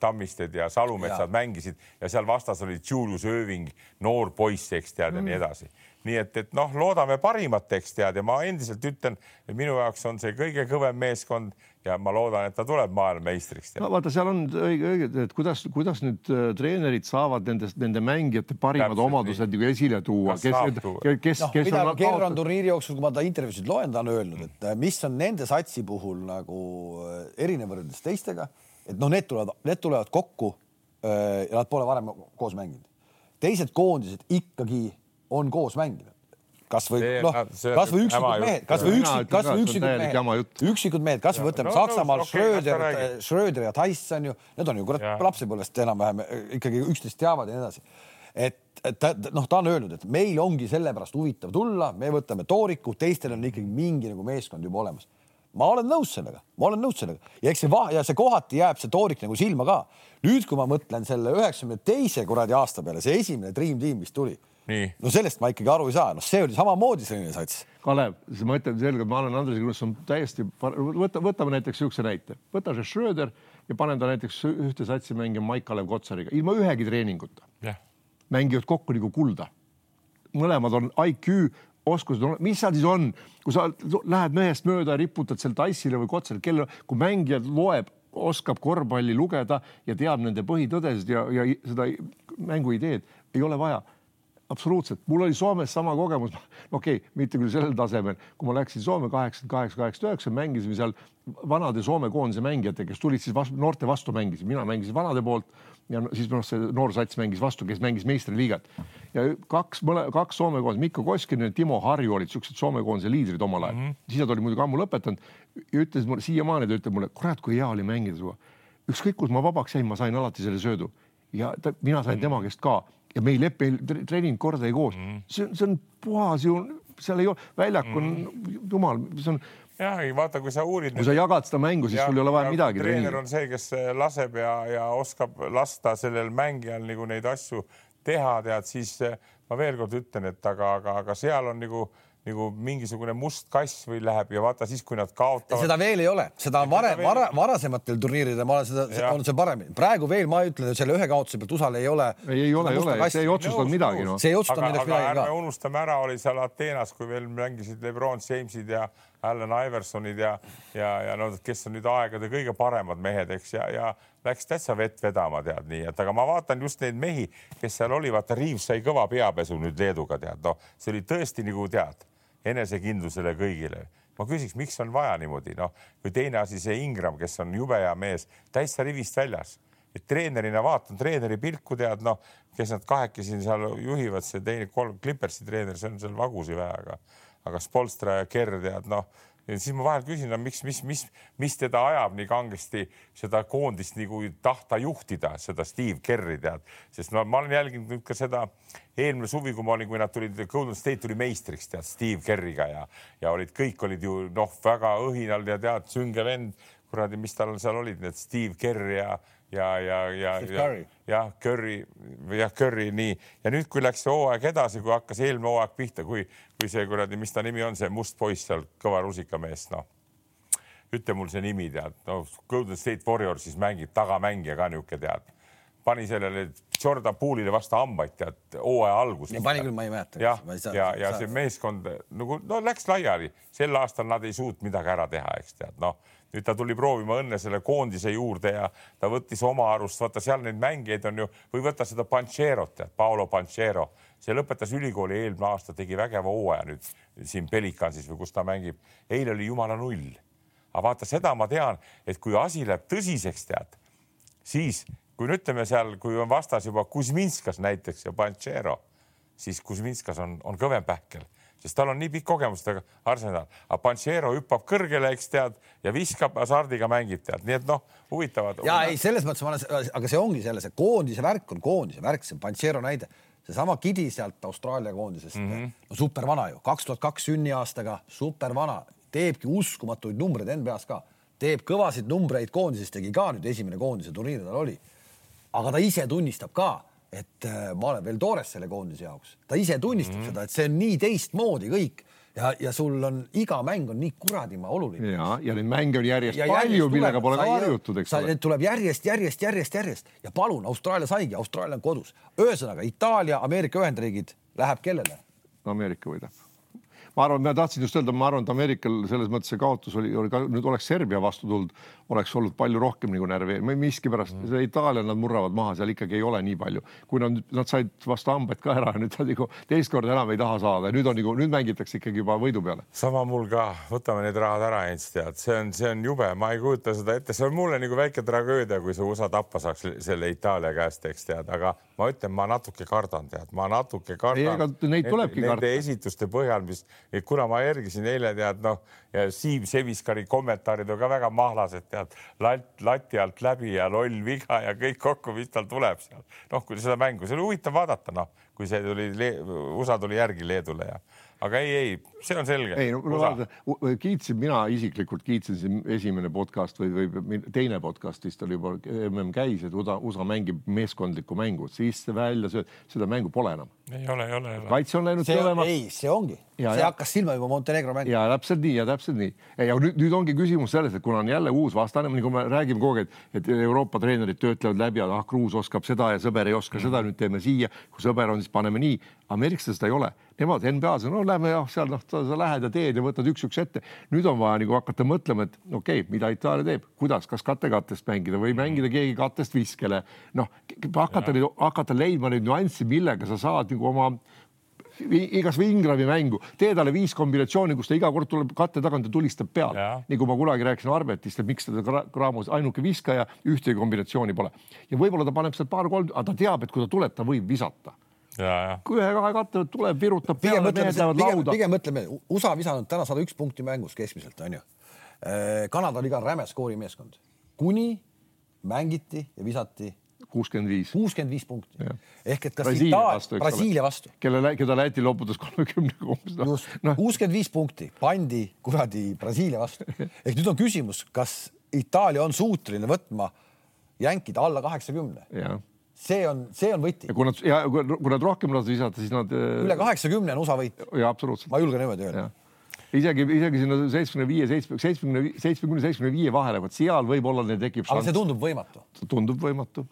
S3: Tammisted ja Salumetsad ja. mängisid ja seal vastas oli Julius Ööving, noor poiss, eks tead mm. ja nii mm. edasi nii et, et noh, loodame parimat, eks tead, ja ma endiselt ütlen, et minu jaoks on see kõige kõvem meeskond ja ma loodan, et ta tuleb maailmameistriks.
S2: no vaata, seal on õige, õige, et kuidas, kuidas nüüd äh, treenerid saavad nendest, nende mängijate parimad Täpselt, omadused nagu esile tuua, kes, kes, kes no,, kes
S1: mida on. Kerr on turniiri jooksul, kui ma ta intervjuusid loen, ta on öelnud, et äh, mis on nende satsi puhul nagu äh, erinev võrreldes teistega, et noh, need tulevad, need tulevad kokku ja nad pole varem koos mänginud. teised koondised ikkagi on koos mänginud kasvõi noh, kasvõi üksikud mehed, kasvõi üksik, kasvõi üksikud mehed, üksikud mehed, kasvõi võtame Saksamaal Schröder, Schröder ja Tyson ju, need on ju kurat lapsepõlvest enam-vähem ikkagi üksteist teavad ja nii edasi. et, ta noh, ta on öelnud, et meil ongi sellepärast huvitav tulla, me võtame tooriku, teistel on ikkagi mingi nagu meeskond juba olemas. ma olen nõus sellega, ma olen nõus sellega ja eks see va- ja see kohati jääb see toorik nagu silma ka. nüüd, kui ma mõtlen selle üheksakümne teise kuradi aasta peale, see esimene Dream Team, mis tuli. No sellest ma ikkagi aru ei saa, noh, see oli samamoodi selline sats.
S2: Kalev, ma ütlen selgelt, ma olen Andresega nõus, on täiesti, võta, võtame näiteks niisuguse näite, võta see Schröder ja pane ta näiteks ühte satsi mängima Maik-Kalev Kotsariga ilma ühegi treeninguta.
S3: Yeah..
S2: mängivad kokku nagu kulda. mõlemad on IQ, oskused, mis seal siis on, kui sa lähed mehest mööda ja riputad seal Tassile või Kotsale, kelle, kui mängija loeb, oskab korvpalli lugeda ja teab nende põhitõdesid ja, ja seda mänguideed, ei ole vaja absoluutselt, mul oli Soomes sama kogemus, okei okay,, mitte küll sellel tasemel, kui ma läksin Soome kaheksakümmend kaheksa, kaheksakümmend üheksa, mängisime seal vanade Soome koondise mängijatega, kes tulid siis vastu, noorte vastu mängisid, mina mängisin vanade poolt ja siis noh, see noor sats mängis vastu, kes mängis meistriliigat. Ja kaks, kaks Soome koondist, Mikko Koskinen ja Timo Harju olid siuksed Soome koondise liidrid omal ajal. Mm. -hmm. siis nad olid muidugi ammu lõpetanud ja ütles mulle siiamaani, ta ütleb mulle, kurat, kui hea oli mängida sinuga. ükskõik, kus ma vabaks jäin, ma sain alati selle söödu. Ja ta, mina sain tema käest ka ja me ei lepi treeninud kordagi koos mm.. see, see on puhas ju, seal ei ole, väljak on mm. jumal, see on.
S3: jah, ei vaata, kui sa uurid.
S2: kui sa jagad seda mängu, siis ja, sul ei ole vaja midagi.
S3: treener on see, kes laseb ja, ja oskab lasta sellel mängijal nagu neid asju teha, tead, siis ma veel kord ütlen, et aga, aga, aga seal on nagu nagu mingisugune must kass või läheb ja vaata siis, kui nad kaotavad.
S1: seda veel ei ole, seda on varem, vara, varasematel turniiridel ma olen seda, on see paremini. praegu veel ma ütlen, et selle ühe kaotuse pealt USA-l ei ole.
S2: ei, ei ole, ei ole, see ei otsustanud midagi no..
S1: see ei otsustanud
S3: midagi ka. unustame ära, oli seal Ateenas, kui veel mängisid Lebron Jamesid ja Allan Iversonid ja, ja, ja no kes on nüüd aegade kõige paremad mehed, eks ja, ja läks täitsa vett vedama, tead nii, et aga ma vaatan just neid mehi, kes seal oli, vaata Riiv sai kõva peapesu nüüd Leeduga, tead, noh, see oli tõesti nagu tead enesekindlusele kõigile. ma küsiks, miks on vaja niimoodi, noh, või teine asi, see Ingram, kes on jube hea mees, täitsa rivist väljas, et treenerina vaatan treeneri pilku, tead noh, kes nad kahekesi seal juhivad, see teine kolm Clippersi treener, see on seal vagusi vähe, aga, aga Spolstra ja Kerr tead noh ja siis ma vahel küsin, miks, mis, mis, mis teda ajab nii kangesti seda koondist nagu tahta juhtida, seda Steve Kerri tead, sest no ma olen jälginud nüüd ka seda eelmine suvi, kui ma olin, kui nad tulid, Golden State tuli meistriks tead Steve Kerriga ja, ja olid, kõik olid ju noh, väga õhinal ja tead, sünge vend, kuradi, mis tal seal olid, need Steve Kerr ja ja, ja, ja, ja jah, Curry, jah, Curry nii ja nüüd, kui läks see hooaeg edasi, kui hakkas eelmine hooaeg pihta, kui, kui see kuradi, mis ta nimi on, see must poiss seal, kõva rusikamees, noh. ütle mul see nimi tead, no Golden State Warriorsis mängib tagamängija ka niisugune tead, pani sellele Jordan Poole'ile vastu hambaid tead, hooaja alguses.
S1: pani küll, ma ei mäleta.
S3: jah, ja, ja, ja see meeskond nagu no läks laiali, sel aastal nad ei suutnud midagi ära teha, eks tead, noh nüüd ta tuli proovima õnne selle koondise juurde ja ta võttis oma arust, vaata seal neid mängijaid on ju, või võta seda Pancherot, Paolo Panchero, see lõpetas ülikooli eelmine aasta, tegi vägeva hooaja nüüd siin Pelicansis või kus ta mängib. eile oli jumala null. aga vaata, seda ma tean, et kui asi läheb tõsiseks, tead, siis kui no ütleme seal, kui on vastas juba Kuzminskas näiteks ja Panchero, siis Kuzminskas on, on kõvem pähkel sest tal on nii pikk kogemus, Arsenal, aga Panchero hüppab kõrgele, eks tead, ja viskab hasardiga mängib tead, nii et noh, huvitavad.
S1: ja ei, selles mõttes ma olen, aga see ongi selle, see koondise värk on koondise värk, see on Panchero näide, seesama Kidi sealt Austraalia koondisest mm, -hmm. no supervana ju, kaks tuhat kaks sünniaastaga, supervana, teebki uskumatuid numbreid NBA-s ka, teeb kõvasid numbreid koondisest, tegi ka nüüd esimene koondise turniir tal oli. aga ta ise tunnistab ka et äh, ma olen veel toores selle koondise jaoks, ta ise tunnistab mm -hmm. seda, et see on nii teistmoodi kõik ja, ja sul on iga mäng on nii kuradima oluline.
S2: ja, ja neid mänge on järjest ja palju, millega pole ka harjutud, eks
S1: ole. Tuleb järjest, järjest, järjest, järjest ja palun, Austraalia saigi, Austraalia on kodus. ühesõnaga Itaalia, Ameerika Ühendriigid läheb kellele?
S2: Ameerika võidab ma arvan, ma tahtsin just öelda, ma arvan, et Ameerikal selles mõttes see kaotus oli, oli ka nüüd oleks Serbia vastu tulnud, oleks olnud palju rohkem nagu närvi, miskipärast mm. see Itaalia nad murravad maha, seal ikkagi ei ole nii palju, kui nad, nad said vastu hambaid ka ära nüüd nad nagu teist korda enam ei taha saada, nüüd on nagu nüüd mängitakse ikkagi juba võidu peale.
S3: sama mul ka, võtame need rahad ära, Heinz, tead, see on, see on jube, ma ei kujuta seda ette, see on mulle nagu väike tragöödia, kui see USA tappa saaks selle Itaalia käest, eks tead, aga ma ütlen, ma natuke kardan, tead, ma natuke kardan. ei,
S2: aga neid tulebki
S3: karta. Nende esituste põhjal, mis kuna ma järgisin eile tead noh ja Siim Seviskari kommentaarid on ka väga mahlased, tead lat, lati alt läbi ja loll viga ja kõik kokku, mis tal tuleb seal. noh, kui seda mängu, see oli huvitav vaadata, noh, kui see tuli, USA tuli järgi Leedule ja aga ei, ei, see on selge.
S2: ei no, no vaata, kiitsin mina isiklikult kiitsin siin esimene podcast või, või teine podcast vist oli juba mm käis, et USA, USA mängib meeskondlikku mängu, siis see välja, seda mängu pole enam.
S3: ei ole, ei ole, ei ole.
S2: kaitse on läinud
S1: põlema. ei, see ongi, see ja. hakkas silma juba Montenegro mäng.
S2: ja täpselt nii ja täpselt nii. ja nüüd, nüüd ongi küsimus selles, et kuna on jälle uus vastane, nagu me räägime kogu aeg, et, et Euroopa treenerid töötlevad läbi, ah, Kruus oskab seda ja sõber ei oska mm. seda, nüüd teeme siia, kui sõber on, siis paneme nii. ameeriklastel seda ei ole, nemad NBA-s no lähme jah, seal noh, sa lähed ja teed ja võtad üks-üks ette. nüüd on vaja nagu hakata mõtlema, et okei okay,, mida Itaalia teeb, kuidas, kas kate-kattest mängida või mängida keegi kattest viskele. noh, hakata, hakata leidma neid nüansse, millega sa saad nagu oma kasvõi Ingrami mängu, tee talle viis kombinatsiooni, kus ta iga kord tuleb katte tagant ja tulistab peale. nagu ma kunagi rääkisin Arbetist, et miks ta Graamos ainuke viskaja, ühtegi kombinatsiooni pole. ja võib-olla ta paneb sealt paar-kolm, aga ta teab, et kui ta tuleb, ta võib visata kui ühe-kahe katte tuleb, virutab peale, mehed lähevad lauda.
S1: pigem mõtleme, USA visanud täna sada üks punkti mängus keskmiselt onju. Äh, Kanada oli ka räme skoorimeeskond, kuni mängiti ja visati
S2: kuuskümmend viis.
S1: kuuskümmend viis punkti. ehk et kas vastu, Brasiilia vastu.
S2: kelle, keda Läti loputas kolmekümnega umbes
S1: no.. just no., kuuskümmend viis punkti pandi kuradi Brasiilia vastu. ehk nüüd on küsimus, kas Itaalia on suuteline võtma jänkida alla kaheksakümne see on, see on võti.
S2: ja kui nad ja kui nad rohkem lasevad visata, siis nad.
S1: Äh, üle kaheksakümne on USA võit.
S2: ja absoluutselt.
S1: ma julgen niimoodi öelda.
S2: isegi, isegi sinna seitsmekümne viie, seitsme, seitsmekümne, seitsmekümne, seitsmekümne viie vahele, vot seal võib-olla neil tekib.
S1: aga see tundub võimatu.
S2: tundub võimatu.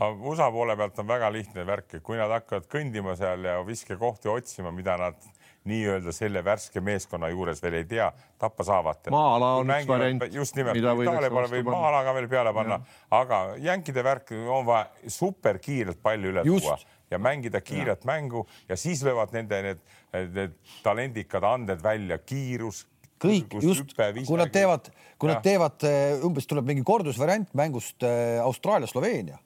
S3: USA poole pealt on väga lihtne värk, et kui nad hakkavad kõndima seal ja viskekohti otsima, mida nad nii-öelda selle värske meeskonna juures veel ei tea, tappa saavad.
S2: maa-ala on üks variant.
S3: just nimelt, Itaalia peale võib maa-ala ka veel peale panna, aga jänkide värk on vaja superkiirelt palju üle
S1: just.
S3: tuua ja mängida kiiret ja. mängu ja siis löövad nende need, need talendikad anded välja, kiirus,
S1: kõik just, kui nad teevad, kui ja. nad teevad, eh, umbes tuleb mingi kordusvariant mängust eh, Austraalia-Sloveenia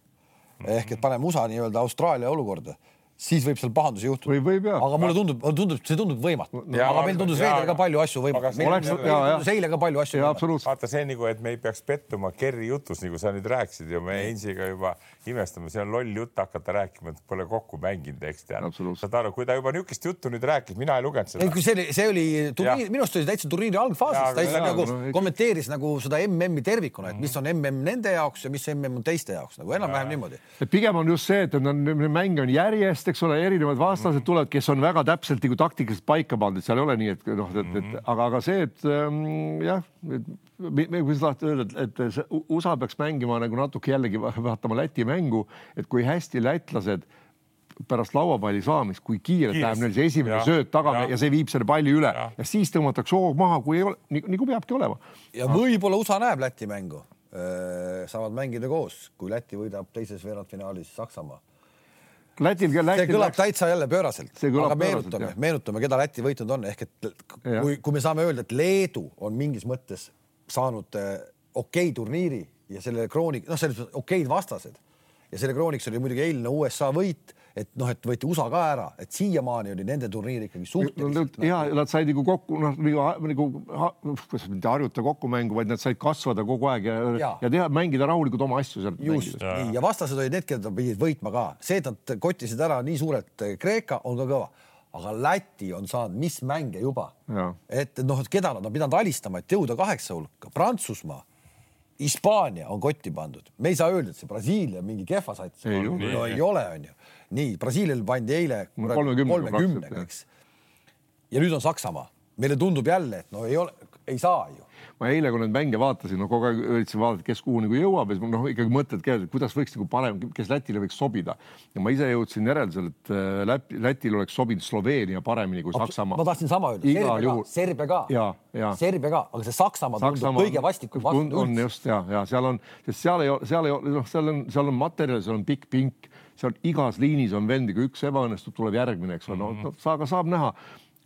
S1: ehk et paneme USA nii-öelda Austraalia olukorda siis võib seal pahandusi juhtuda.
S2: võib jah.
S1: aga mulle tundub, tundub, see tundub võimatu. aga meil tundus veidral ka palju asju võimatu. meil oleks, tundus eile ka palju asju
S3: vaata, see nagu, et me ei peaks pettuma Kerri jutus, nagu sa nüüd rääkisid ju, me Heinziga juba imestame, see on loll jutt hakata rääkima, et pole kokku mänginud, eks tead. saad aru, kui ta juba niisugust juttu nüüd rääkis, mina ei lugenud seda.
S1: see oli, see oli turniir, minu arust oli täitsa turniiri algfaasis, ta lihtsalt nagu no, kommenteeris nagu seda MM-i tervikuna, et mis on MM nende jaoks ja mis MM on teiste jaoks nagu enam-vähem niimoodi.
S2: pigem on just see, et on, mänge on järjest, eks ole, erinevad vastased tulevad, kes on väga täpselt nagu taktikaliselt paika pandud, seal ei ole nii, et noh, et, et, et mhm. aga, aga see, et ähm, jah, kuidas tahate öelda, et, et USA peaks mängima nagu natuke jällegi vaatama Läti mängu, et kui hästi lätlased pärast lauapalli saamist, kui kiirelt läheb neil see esimene ja, sööt tagasi ja. ja see viib selle palli üle ja, ja siis tõmmatakse hoog maha, kui ei ole nii, nagu peabki olema.
S1: ja võib-olla USA näeb Läti mängu, saavad mängida koos, kui Läti võidab teises veerandfinaalis Saksamaa.
S2: Lätil,
S1: Lätil see kõlab läks... täitsa jälle pööraselt, aga meenutame, meenutame, keda Läti võitnud on, ehk et kui, kui me saame öelda, et Leedu on mingis mõttes saanud äh, okei okay turniiri ja selle krooni, noh, selles mõttes okeid vastased ja selle krooniks oli muidugi eilne USA võit et noh, et võeti USA ka ära, et siiamaani oli nende turniir ikkagi suhteliselt
S2: no,. ja nad said nagu kokku noh, nagu, nagu kuidas mitte harjuta kokku mängu, vaid nad said kasvada kogu aeg ja, ja. ja teha, mängida rahulikult oma asju
S1: seal. just, ja vastased olid need, keda pidid võitma ka, see, et nad kottisid ära nii suurelt Kreeka, on ka kõva aga Läti on saanud mis mänge juba, et noh, et keda nad on pidanud alistama, et jõuda kaheksa hulka, Prantsusmaa Hispaania on kotti pandud, me ei saa öelda, et see Brasiilia mingi kehva sats on. no ei ole, onju nii, Brasiilial pandi eile kolmekümnega, eks. ja nüüd on Saksamaa, meile tundub jälle, et no ei ole, ei saa ju
S2: ma eile, kui neid mänge vaatasin, no kogu aeg üritasin vaadata, kes kuhu nagu jõuab ja siis noh, ikkagi mõtted käivad, et kuidas võiks nagu parem, kes Lätile võiks sobida. ja ma ise jõudsin järeldusele, et äh, Läti, Lätil oleks sobinud Sloveenia paremini kui Saksamaa.
S1: ma tahtsin sama öelda, Serbia ka, Serbia ka, Serbia ka, aga see Saksamaa, Saksamaa tundub kõige vastikum
S2: vastu. on just ja, ja seal on, sest seal ei, seal ei ole, noh, seal on, seal on materjal, seal on pikk pink, seal igas liinis on vendi, kui üks ebaõnnestub, tuleb järgmine, eks ole, no, no sa, aga saab näha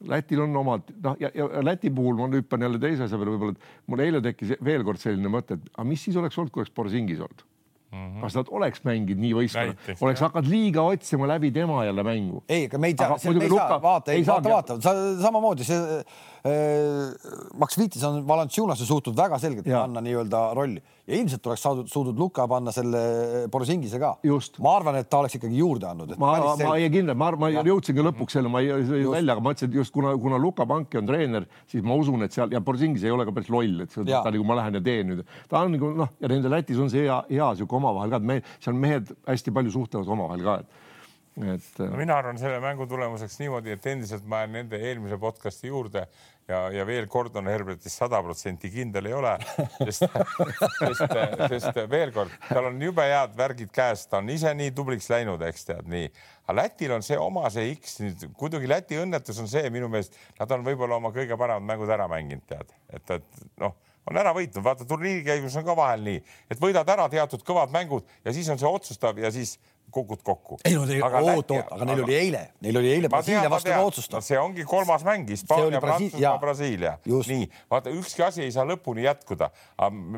S2: Lätil on omad, noh ja, ja Läti puhul ma hüppan jälle teise asja peale võib-olla, et mul eile tekkis veel kord selline mõte, et aga mis siis oleks olnud, kui oleks Borisingis olnud mm, -hmm. kas nad oleks mänginud nii võistkonna oleks
S3: jah.
S2: hakanud liiga otsima läbi tema jälle mängu.
S1: ei, aga me ei tea me ei
S2: muidugi
S1: saa, vaata,
S2: ei
S1: vaata, vaata, sa samamoodi see äh, Max Vitis on Valanciunasse suutnud väga selgelt
S2: Jaa.
S1: panna nii-öelda rolli ja ilmselt oleks saadud, suutnud Luka panna selle Borisingise ka
S2: Just..
S1: ma arvan, et ta oleks ikkagi juurde andnud.
S2: ma, ma ei kindel, ma, ma jõudsingi lõpuks selle, ma ei
S1: Just.
S2: välja, aga ma mõtlesin, et just kuna, kuna Luka Panki on treener, siis ma usun, et seal ja Borisingis ei ole ka päris loll, et see- ta nagu ma lähen ja teen nüüd. ta on nagu noh, ja nende Lätis on see hea, hea sihuke omavahel ka, et me seal mehed hästi palju suhtlevad omavahel ka, et, et
S3: no mina arvan selle mängu tulemuseks niimoodi, et endiselt ma jään nende eelmise podcast'i juurde ja, ja veel kord on Herbertist sada protsenti kindel ei ole, sest, sest, sest veel kord, tal on jube head värgid käes, ta on ise nii tubliks läinud, eks tead nii. aga Lätil on see oma see X nüüd, muidugi Läti õnnetus on see minu meelest, nad on võib-olla oma kõige paremad mängud ära mänginud, tead, et, et noh on ära võitnud, vaata turniiri käigus on ka vahel nii, et võidad ära teatud kõvad mängud ja siis on see otsustav ja siis kukud kokku.
S1: ei no neil, oot, oot, aga neil oli eile, neil oli eile Brasiilia vastu ka otsustav
S3: no. see ongi kolmas mäng, Hispaania Prantsusmaa. Brasiilia. Nii, vaata ükski asi ei saa lõpuni jätkuda.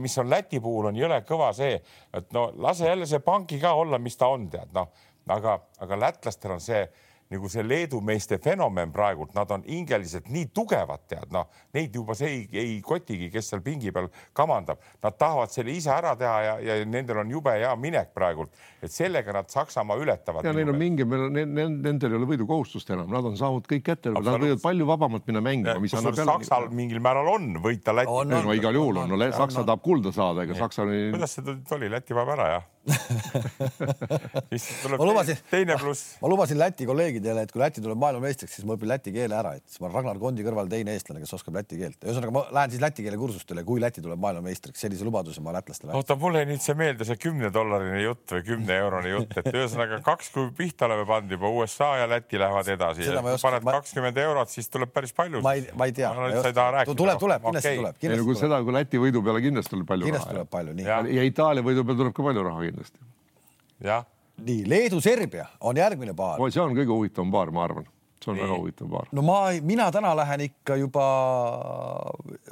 S3: mis on Läti puhul on jõle kõva see, et no lase jälle see panki ka olla, mis ta on, tead noh, aga, aga lätlastel on see nagu see Leedu meeste fenomen praegult, nad on hingeliselt nii tugevad, tead noh, neid juba see ei, ei kotigi, kes seal pingi peal kamandab, nad tahavad selle ise ära teha ja, ja nendel on jube hea minek praegult, et sellega nad Saksamaa ületavad.
S2: ja neil on mingi, nendel ei ole võidukohustust enam, nad on saanud kõik kätte, nad võivad palju vabamalt minna mängima,
S3: Saksal mingil määral on võita Läti.
S2: No igal juhul on, no Saksa tahab kulda saada, ega Saksa
S3: kuidas see oli, Läti paneb ära jah? siis tuleb
S1: Ma lubasin-
S3: teine pluss.
S1: ma lubasin Läti kolleegidele, et kui Läti tuleb maailmameistriks, siis ma õpin läti keele ära, et siis ma olen Ragnar Kondi kõrval teine eestlane, kes oskab läti keelt. ühesõnaga, ma lähen siis läti keele kursustele, kui Läti tuleb maailmameistriks, sellise lubaduse ma lätlastele
S3: oota, mul jäi nüüd see meelde, see kümnedollarini jutt või kümne eurone jutt, et ühesõnaga kaks, kui pihta oleme pannud juba USA ja Läti lähevad edasi.
S1: Ma
S3: paned
S1: ma-
S3: kakskümmend eurot, siis tuleb päris palju.
S1: ma ei, ma ei tea.
S3: sa ei taha rääkida.
S1: tuleb, tuleb, kindlasti
S3: Okei.
S1: tuleb,
S2: ei no
S1: kindlasti
S2: kui
S1: tuleb,
S2: seda, kui Läti võidu peale kindlasti tuleb palju
S1: kindlasti
S2: raha
S1: tuleb palju, nii
S2: ja Itaalia võidu peale tuleb ka palju raha kindlasti.
S3: jah,
S1: nii, Leedu-Serbia on järgmine paar.
S2: see on kõige huvitavam paar, ma arvan, see on
S3: Nii.
S2: väga huvitav paar.
S1: no ma, mina täna lähen ikka juba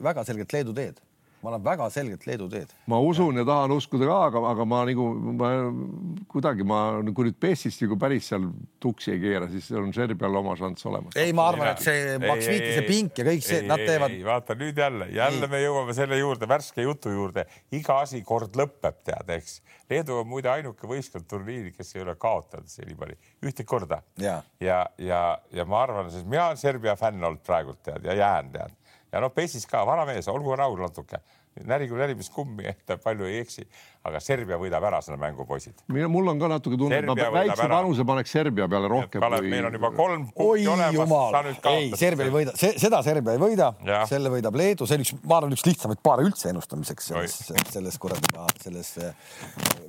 S1: väga selgelt Leedu teed. Ma lähen väga selgelt Leedu teed.
S2: ma usun ja tahan uskuda ka, aga, aga ma nagu ma kuidagi ma, kui nüüd PES-ist nagu päris seal tuksi ei keera, siis on Serbial oma šanss olemas.
S1: ei, ma arvan, et see Max Viitise pink ja kõik see, nad teevad,
S3: vaata nüüd jälle, jälle me jõuame selle juurde, värske jutu juurde, iga asi kord lõpeb, tead, eks. Leedu on muide ainuke võistkond turniiri, kes ei ole kaotanud senimaani ühtegi korda.
S1: Jaa.
S3: ja, ja, ja ma arvan, sest mina olen Serbia fänn olnud praegult tead ja jään tead ja noh, Pessis ka vana mees, olgu rahul natuke, närigu närimist kummi, et palju ei eksi, aga Serbia võidab ära selle mängu, poisid.
S2: mul on ka natuke tunne, et ma väikse panuse paneks Serbia peale rohkem
S3: Kalev, meil on juba kolm punkti olemas, sa nüüd,
S1: ei,
S3: kaotad.
S1: Serbia ei võida, seda Serbia ei võida. Selle võidab Leedu, see on üks, ma arvan, üks lihtsamaid paare üldse ennustamiseks selles, selles kuradi, selles äh,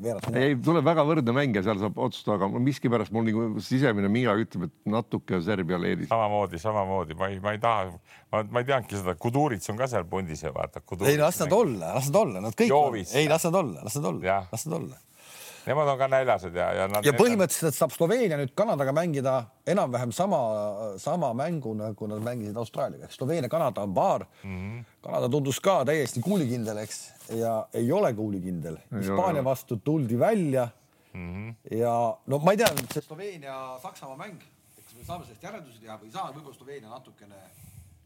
S1: veerand.
S2: ei, tuleb väga võrdne mäng ja seal saab otsustada, aga miskipärast mul nagu sisemine miia ütleb, et natuke Serbial eelis.
S3: samamoodi, samamoodi, ma ei, ma ei taha, ma, ma ei teangi seda, Kudurits on ka seal pundis ja vaata.
S1: ei, las nad olla, las nad olla, nad kõik ei las nad olla, las nad olla
S3: Jah.,
S1: las nad olla.
S3: Nemad on ka näljased ja, ja nad.
S1: ja põhimõtteliselt saab Sloveenia nüüd Kanadaga mängida enam-vähem sama, sama mängu nagu nad mängisid Austraaliaga, ehk Sloveenia-Kanada on paar mm.
S3: Mhm.
S1: -hmm. Kanada tundus ka täiesti kuulikindel, eks, ja ei ole kuulikindel. Hispaania vastu tuldi välja mm.
S3: Mhm.
S1: -hmm. ja no ma ei tea, see Sloveenia-Saksamaa mäng, kas me saame sellest järeldusi teha või ei saa, võib-olla Sloveenia natukene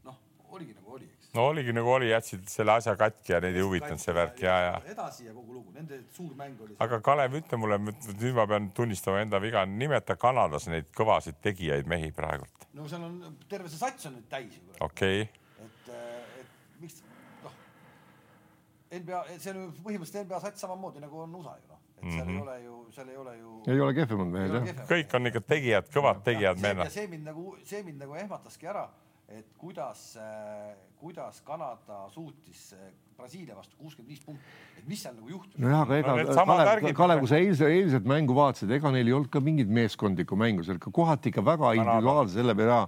S1: noh, oligi nagu oli, eks.
S3: No oligi nagu oli, jätsid selle asja katki ja neid ei huvitanud see värk ja, ja.
S1: edasi ja kogu lugu, nende suur mäng oli.
S3: aga Kalev, ütle mulle, nüüd ma pean tunnistama enda viga, nimeta Kanadas neid kõvasid tegijaid mehi praegult,
S1: no seal on terve see sats on nüüd täis ju.
S3: okei okay..
S1: et, et miks noh, NBA, see on ju põhimõtteliselt NBA sats samamoodi nagu on USA ju noh, et seal
S3: Mhm.
S1: ei ole ju, seal ei ole ju.
S2: ei ole kehvemad mehed jah.
S3: kõik on ikka tegijad, kõvad tegijad
S1: ja
S3: mehed.
S1: see mind nagu, see mind nagu ehmataski ära, et kuidas, kuidas Kanada suutis äh, Brasiilia vastu kuuskümmend viis punkti, et mis seal nagu juhtus.
S2: nojah, aga ega
S3: No
S2: Kalev Kalev, kui sa eilse, eilset mängu vaatasid, ega neil ei olnud ka mingit meeskondlikku mängu, seal kohati ikka väga individuaalse selle peale,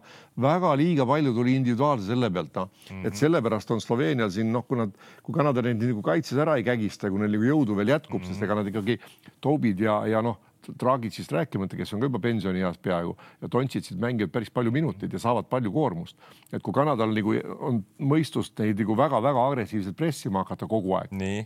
S2: väga liiga palju tuli individuaalse selle pealt, noh mm
S3: Mhm.
S2: -hmm. et sellepärast on Sloveenial siin noh, kui nad, kui Kanada neid nagu kaitses ära ei kägista, kui neil nagu jõudu veel jätkub mm, -hmm. sest ega nad ikkagi Tobid ja, ja noh, Dragicist rääkimata, kes on ka juba pensionieas peaaegu ja Dontšitsid mängivad päris palju minuteid ja saavad palju koormust. et kui Kanadal nagu on mõistust neid nagu väga-väga agressiivselt pressima hakata kogu aeg
S3: nii,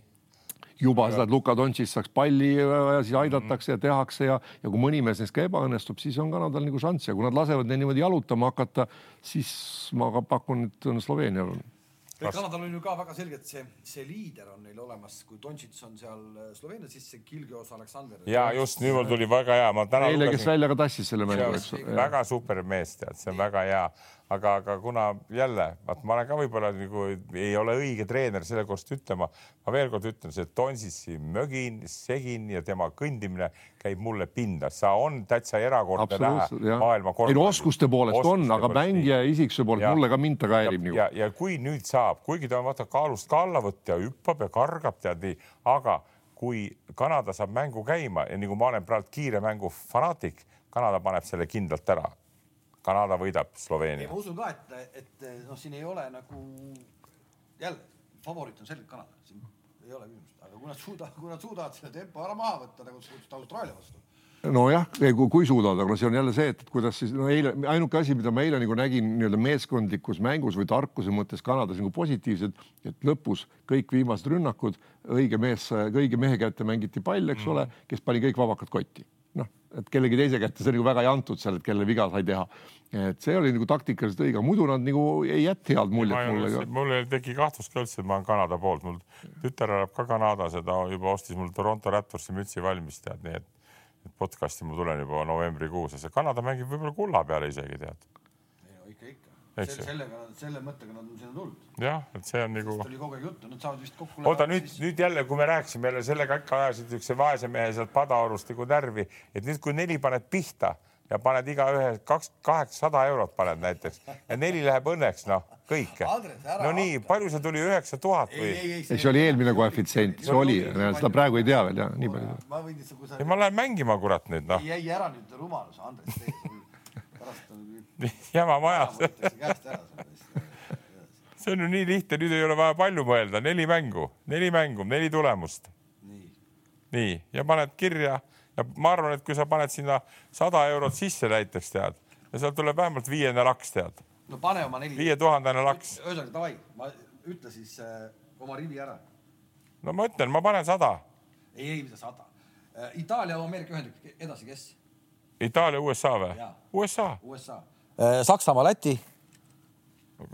S2: juba seda, et Luka Dontšis saaks palli ja siis aidatakse ja tehakse ja, ja kui mõni mees neist ka ebaõnnestub, siis on Kanadal nagu šanss ja kui nad lasevad neil niimoodi jalutama hakata, siis ma pakun, et on Sloveenial on
S1: Kanadal on ju ka väga selgelt see, see liider on neil olemas, kui Dontšits on seal äh, Sloveenias, siis see Kilgios Aleksander.
S3: ja just nüüd mul tuli väga hea, ma täna
S2: eile, kes välja ka tassis selle mängu, eks.
S3: väga super mees, tead, see on väga hea aga, aga kuna jälle, vaat ma olen ka võib-olla nagu ei ole õige treener selle kohta ütlema, ma veel kord ütlen, see Tonsissi mögin, segin ja tema kõndimine käib mulle pinda, sa on täitsa erakordne näha maailma
S2: korvpalli. ei no oskuste poolest oskuste on, aga mängija isiksuse poolt ja, mulle ka mind ta ka häirib
S3: nagu. ja, ja kui nüüd saab, kuigi ta on vaata kaalust ka allavõtt ja hüppab ja kargab tead nii, aga kui Kanada saab mängu käima ja nagu ma olen praegu kiire mängu fanaatik, Kanada paneb selle kindlalt ära Kanada võidab Sloveenia.
S1: ma usun ka, et, et noh, siin ei ole nagu jälle favoriit on selgelt Kanada, siin ei ole küsimust, aga kui nad suudavad, kui nad suudavad selle tempo ära maha võtta nagu suutsid Austraalia vastu.
S2: Nojah, kui, suudavad, aga no see on jälle see, et kuidas siis no eile ainuke asi, mida ma eile nagu nägin nii-öelda meeskondlikus mängus või tarkuse mõttes Kanadas nagu positiivsed, et lõpus kõik viimased rünnakud õige mees, õige mehe kätte mängiti pall, eks mm. ole, kes pani kõik vabakad kotti et kellegi teise kätte see nagu väga ei antud seal, et kelle viga sai teha. et see oli nagu taktikaliselt õige, muidu nad nagu ei jätnud head muljet mulle.
S3: mul ei teki kahtlust ka üldse, et ma olen Kanada poolt, mul tütar elab ka Kanadas ja ta juba ostis mul Toronto Raptorsi mütsi valmis, tead, nii et, et podcast'i ma tulen juba novembrikuus ja see Kanada mängib võib-olla kulla peale isegi tead
S1: eks ju. sellega, selle mõttega nad on sinna tulnud.
S3: jah, et see on nagu.
S1: oli kogu aeg juttu, nad saavad vist kokku.
S3: oota nüüd siis..., nüüd jälle, kui me rääkisime jälle sellega ikka ajasid niisuguse vaese mehe sealt Padaorust nagu närvi, et nüüd, kui neli paned pihta ja paned igaühe kaks, kaheksasada eurot paned näiteks ja neli läheb õnneks, noh, kõik. no nii, palju see tuli, üheksa tuhat või?
S2: ei, see oli eelmine koefitsient, see oli, seda praegu ei tea veel jah, nii palju.
S3: ma võin lihtsalt, kui sa. ma lähen mängima, kurat nüüd noh.
S1: jäi ära nüüd rumalus, Andres
S3: jama majas see on ju nii lihtne, nüüd ei ole vaja palju mõelda, neli mängu, neli mängu, neli tulemust. nii, ja paned kirja ja ma arvan, et kui sa paned sinna sada eurot sisse näiteks tead ja sealt tuleb vähemalt viiene laks tead.
S1: no pane oma neli.
S3: viietuhandene laks.
S1: ühesõnaga davai, ma ütle siis äh, oma rivi ära.
S3: no ma ütlen, ma panen sada.
S1: ei, ei, mida sada äh,. Itaalia, Ameerika Ühendriigid, edasi, kes?
S3: Itaalia, USA või? USA.
S1: USA Äh, Saksamaa, Läti.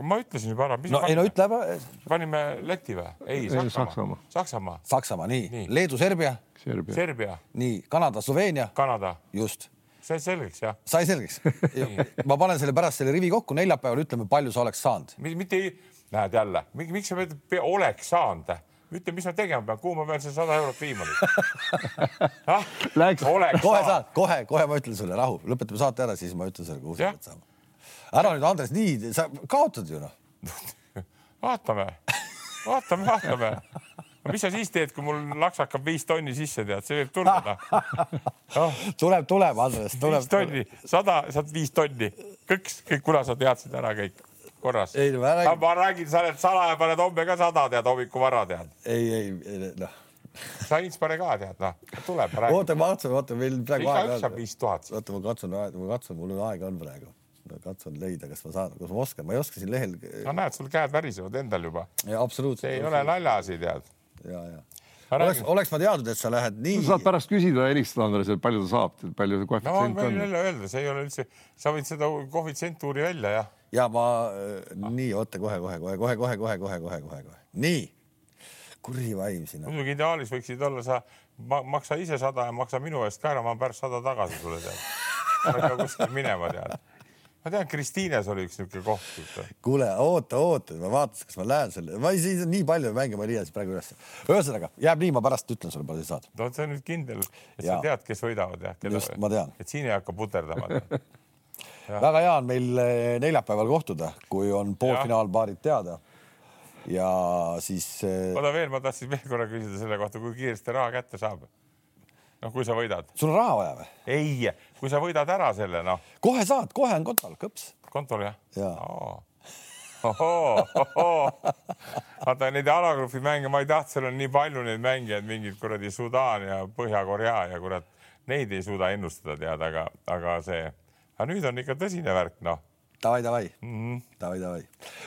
S3: ma ütlesin juba ära.
S1: no ei no ütle ära.
S3: panime Läti või? ei, Saksamaa. Saksamaa.
S1: Saksamaa, nii, nii.. Leedu, Serbia.
S2: Serbia,
S3: Serbia..
S1: nii, Kanada, Sloveenia.
S3: Kanada.
S1: just.
S3: sai selgeks jah?
S1: sai selgeks ma panen selle pärast selle rivi kokku, neljapäeval ütleme, palju sa oleks saanud.
S3: mitte ei, näed jälle, miks sa pead, oleks saanud ütle, mis ma tegema pean, kuhu ma pean selle sada eurot viima nüüd?
S1: Kohe saad, kohe, kohe ma ütlen sulle, rahu, lõpetame saate ära, siis ma ütlen sulle, kuhu sa pead saama. ära nüüd, Andres, nii, sa kaotad ju noh.
S3: Vaatame, vaatame, vaatame. mis sa siis teed, kui mul laks hakkab viis tonni sisse, tead, see võib tulla
S1: oh.. tuleb, tuleb, Andres, tuleb.
S3: viis tonni, sada, saad viis tonni, kõks, kõik, kuna sa teadsid ära kõik korras.
S1: ei no ma räägin.
S3: ma räägin, sa oled salaja, paned homme ka sada, tead, hommikul vara, tead.
S1: ei, ei, noh.
S3: sa ints pane ka, tead, noh, tuleb.
S1: oota, ma katsun, vaata meil praegu
S3: aega on. saab viis tuhat.
S1: oota, ma katsun, ma katsun, mul aega on praegu. ma katsun leida, kas ma saan, kas ma oskan, ma ei oska siin lehel.
S3: no näed, sul käed värisevad endal juba.
S1: absoluutselt.
S3: see ei ole naljaasi, tead.
S1: ja, ja oleks, oleks ma teadnud, et sa lähed nii.
S2: sa saad pärast küsida, helistada Andresele, palju ta saab, palju see koefitsient
S3: on. no ma võin jälle öelda, see ei ole üldse, sa võid seda koefitsientuuri välja, jah
S1: ja ma äh, nii oota kohe, kohe, kohe, kohe, kohe, kohe, kohe, kohe, kohe, kohe, nii. kuri vaim sinna.
S3: muidugi ideaalis võiksid olla sa ma, maksa ise sada ja maksa minu eest ka ära, ma pärast sada tagasi sulle tead. ma ei pea kuskile minema tead. Ma tean, Kristiines oli üks niisugune koht.
S1: kuule, oota, oota, ma vaatasin, kas ma lähen selle, ma ei saa nii palju mänge, ma ei leia siis praegu ülesse. ühesõnaga jääb nii, ma pärast ütlen sulle, palju sa saad.
S3: no see on nüüd kindel, et ja. sa tead, kes võidavad ja.
S1: just, ma tean.
S3: et siin ei hakka puterdama
S1: väga hea on meil eh, neljapäeval kohtuda, kui on poolfinaalpaarid teada. ja siis.
S3: Eh, oota veel, ma tahtsin veel korra küsida selle kohta, kui kiiresti raha kätte saab. noh, kui sa võidad.
S1: sul on raha vaja või?
S3: ei, kui sa võidad ära selle, noh.
S1: kohe saad, kohe on kontol, kõps.
S3: kontol jah?
S1: jaa.
S3: vaata neid alagrupi mänge, ma ei tahtnud, seal on nii palju neid mängijaid, mingid kuradi Sudaan ja Põhja-Korea ja kurat, neid ei suuda ennustada teada, aga, aga see aga nüüd on ikka tõsine värk, noh.
S1: Davai, davai mm,
S3: Mhm.
S1: -hmm. davai, davai.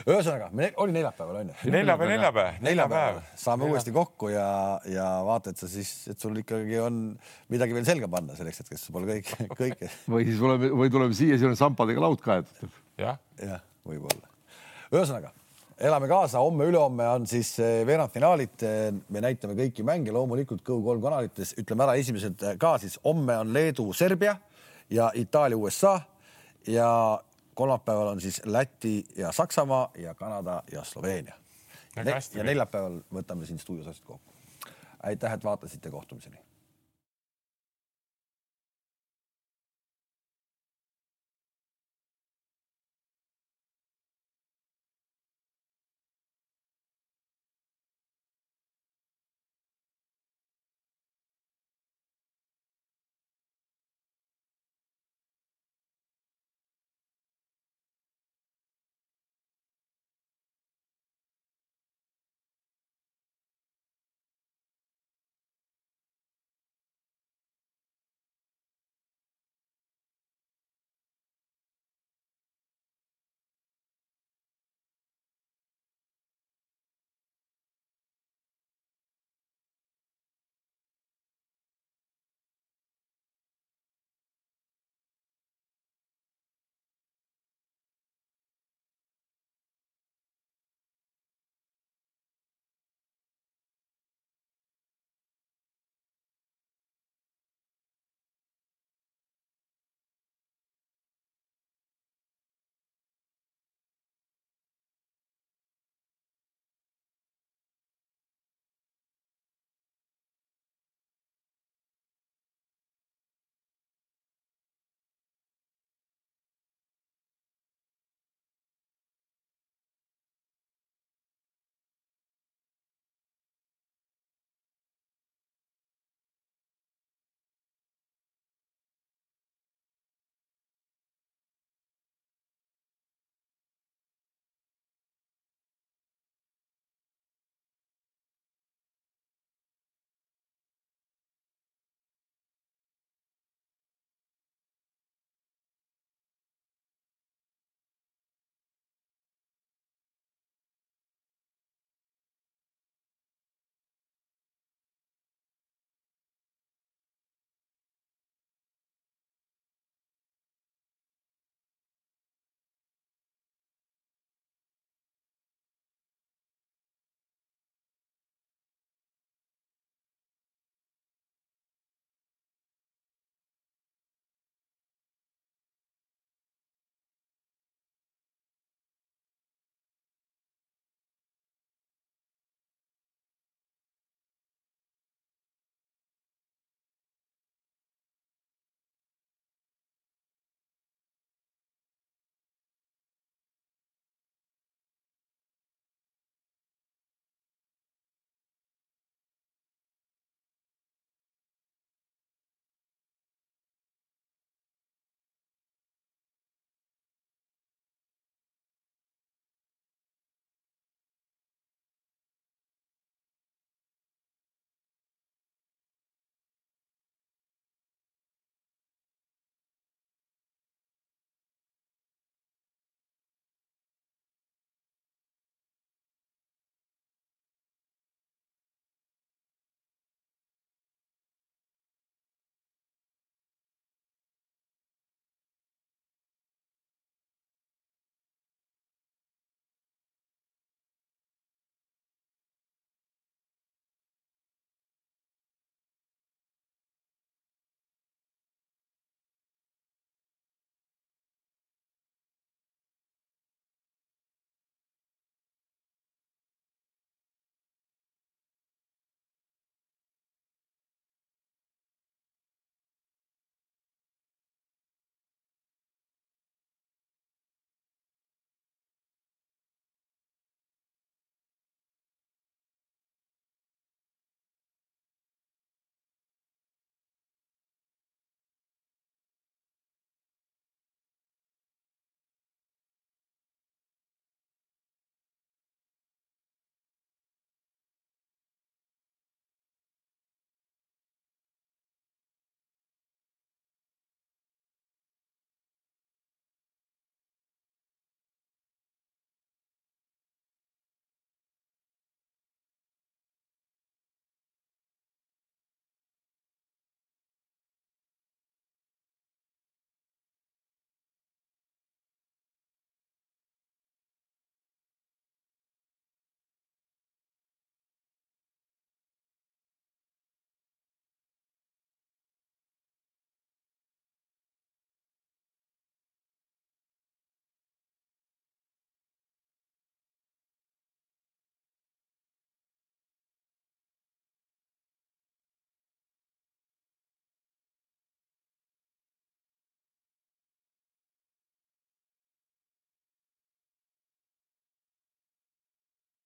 S1: ühesõnaga, me oli neljapäeval onju.
S3: neljapäev, neljapäev,
S1: neljapäeval saame uuesti kokku ja, ja vaata, et sa siis, et sul ikkagi on midagi veel selga panna selleks hetkeks, pole kõik, kõike
S2: või siis oleme või tuleme siia, siis on sampadega laud kaetud.
S3: jah,
S1: jah, võib-olla. ühesõnaga, elame kaasa, homme-ülehomme on siis eh, veerandfinaalid. me näitame kõiki mänge loomulikult Go3 kanalites, ütleme ära esimesed eh, ka siis homme on Leedu, Serbia ja Itaalia, USA ja kolmapäeval on siis Läti ja Saksamaa ja Kanada ja Sloveenia. Ja neljapäeval võtame siin stuudios asjad kokku. aitäh, et vaatasite, kohtumiseni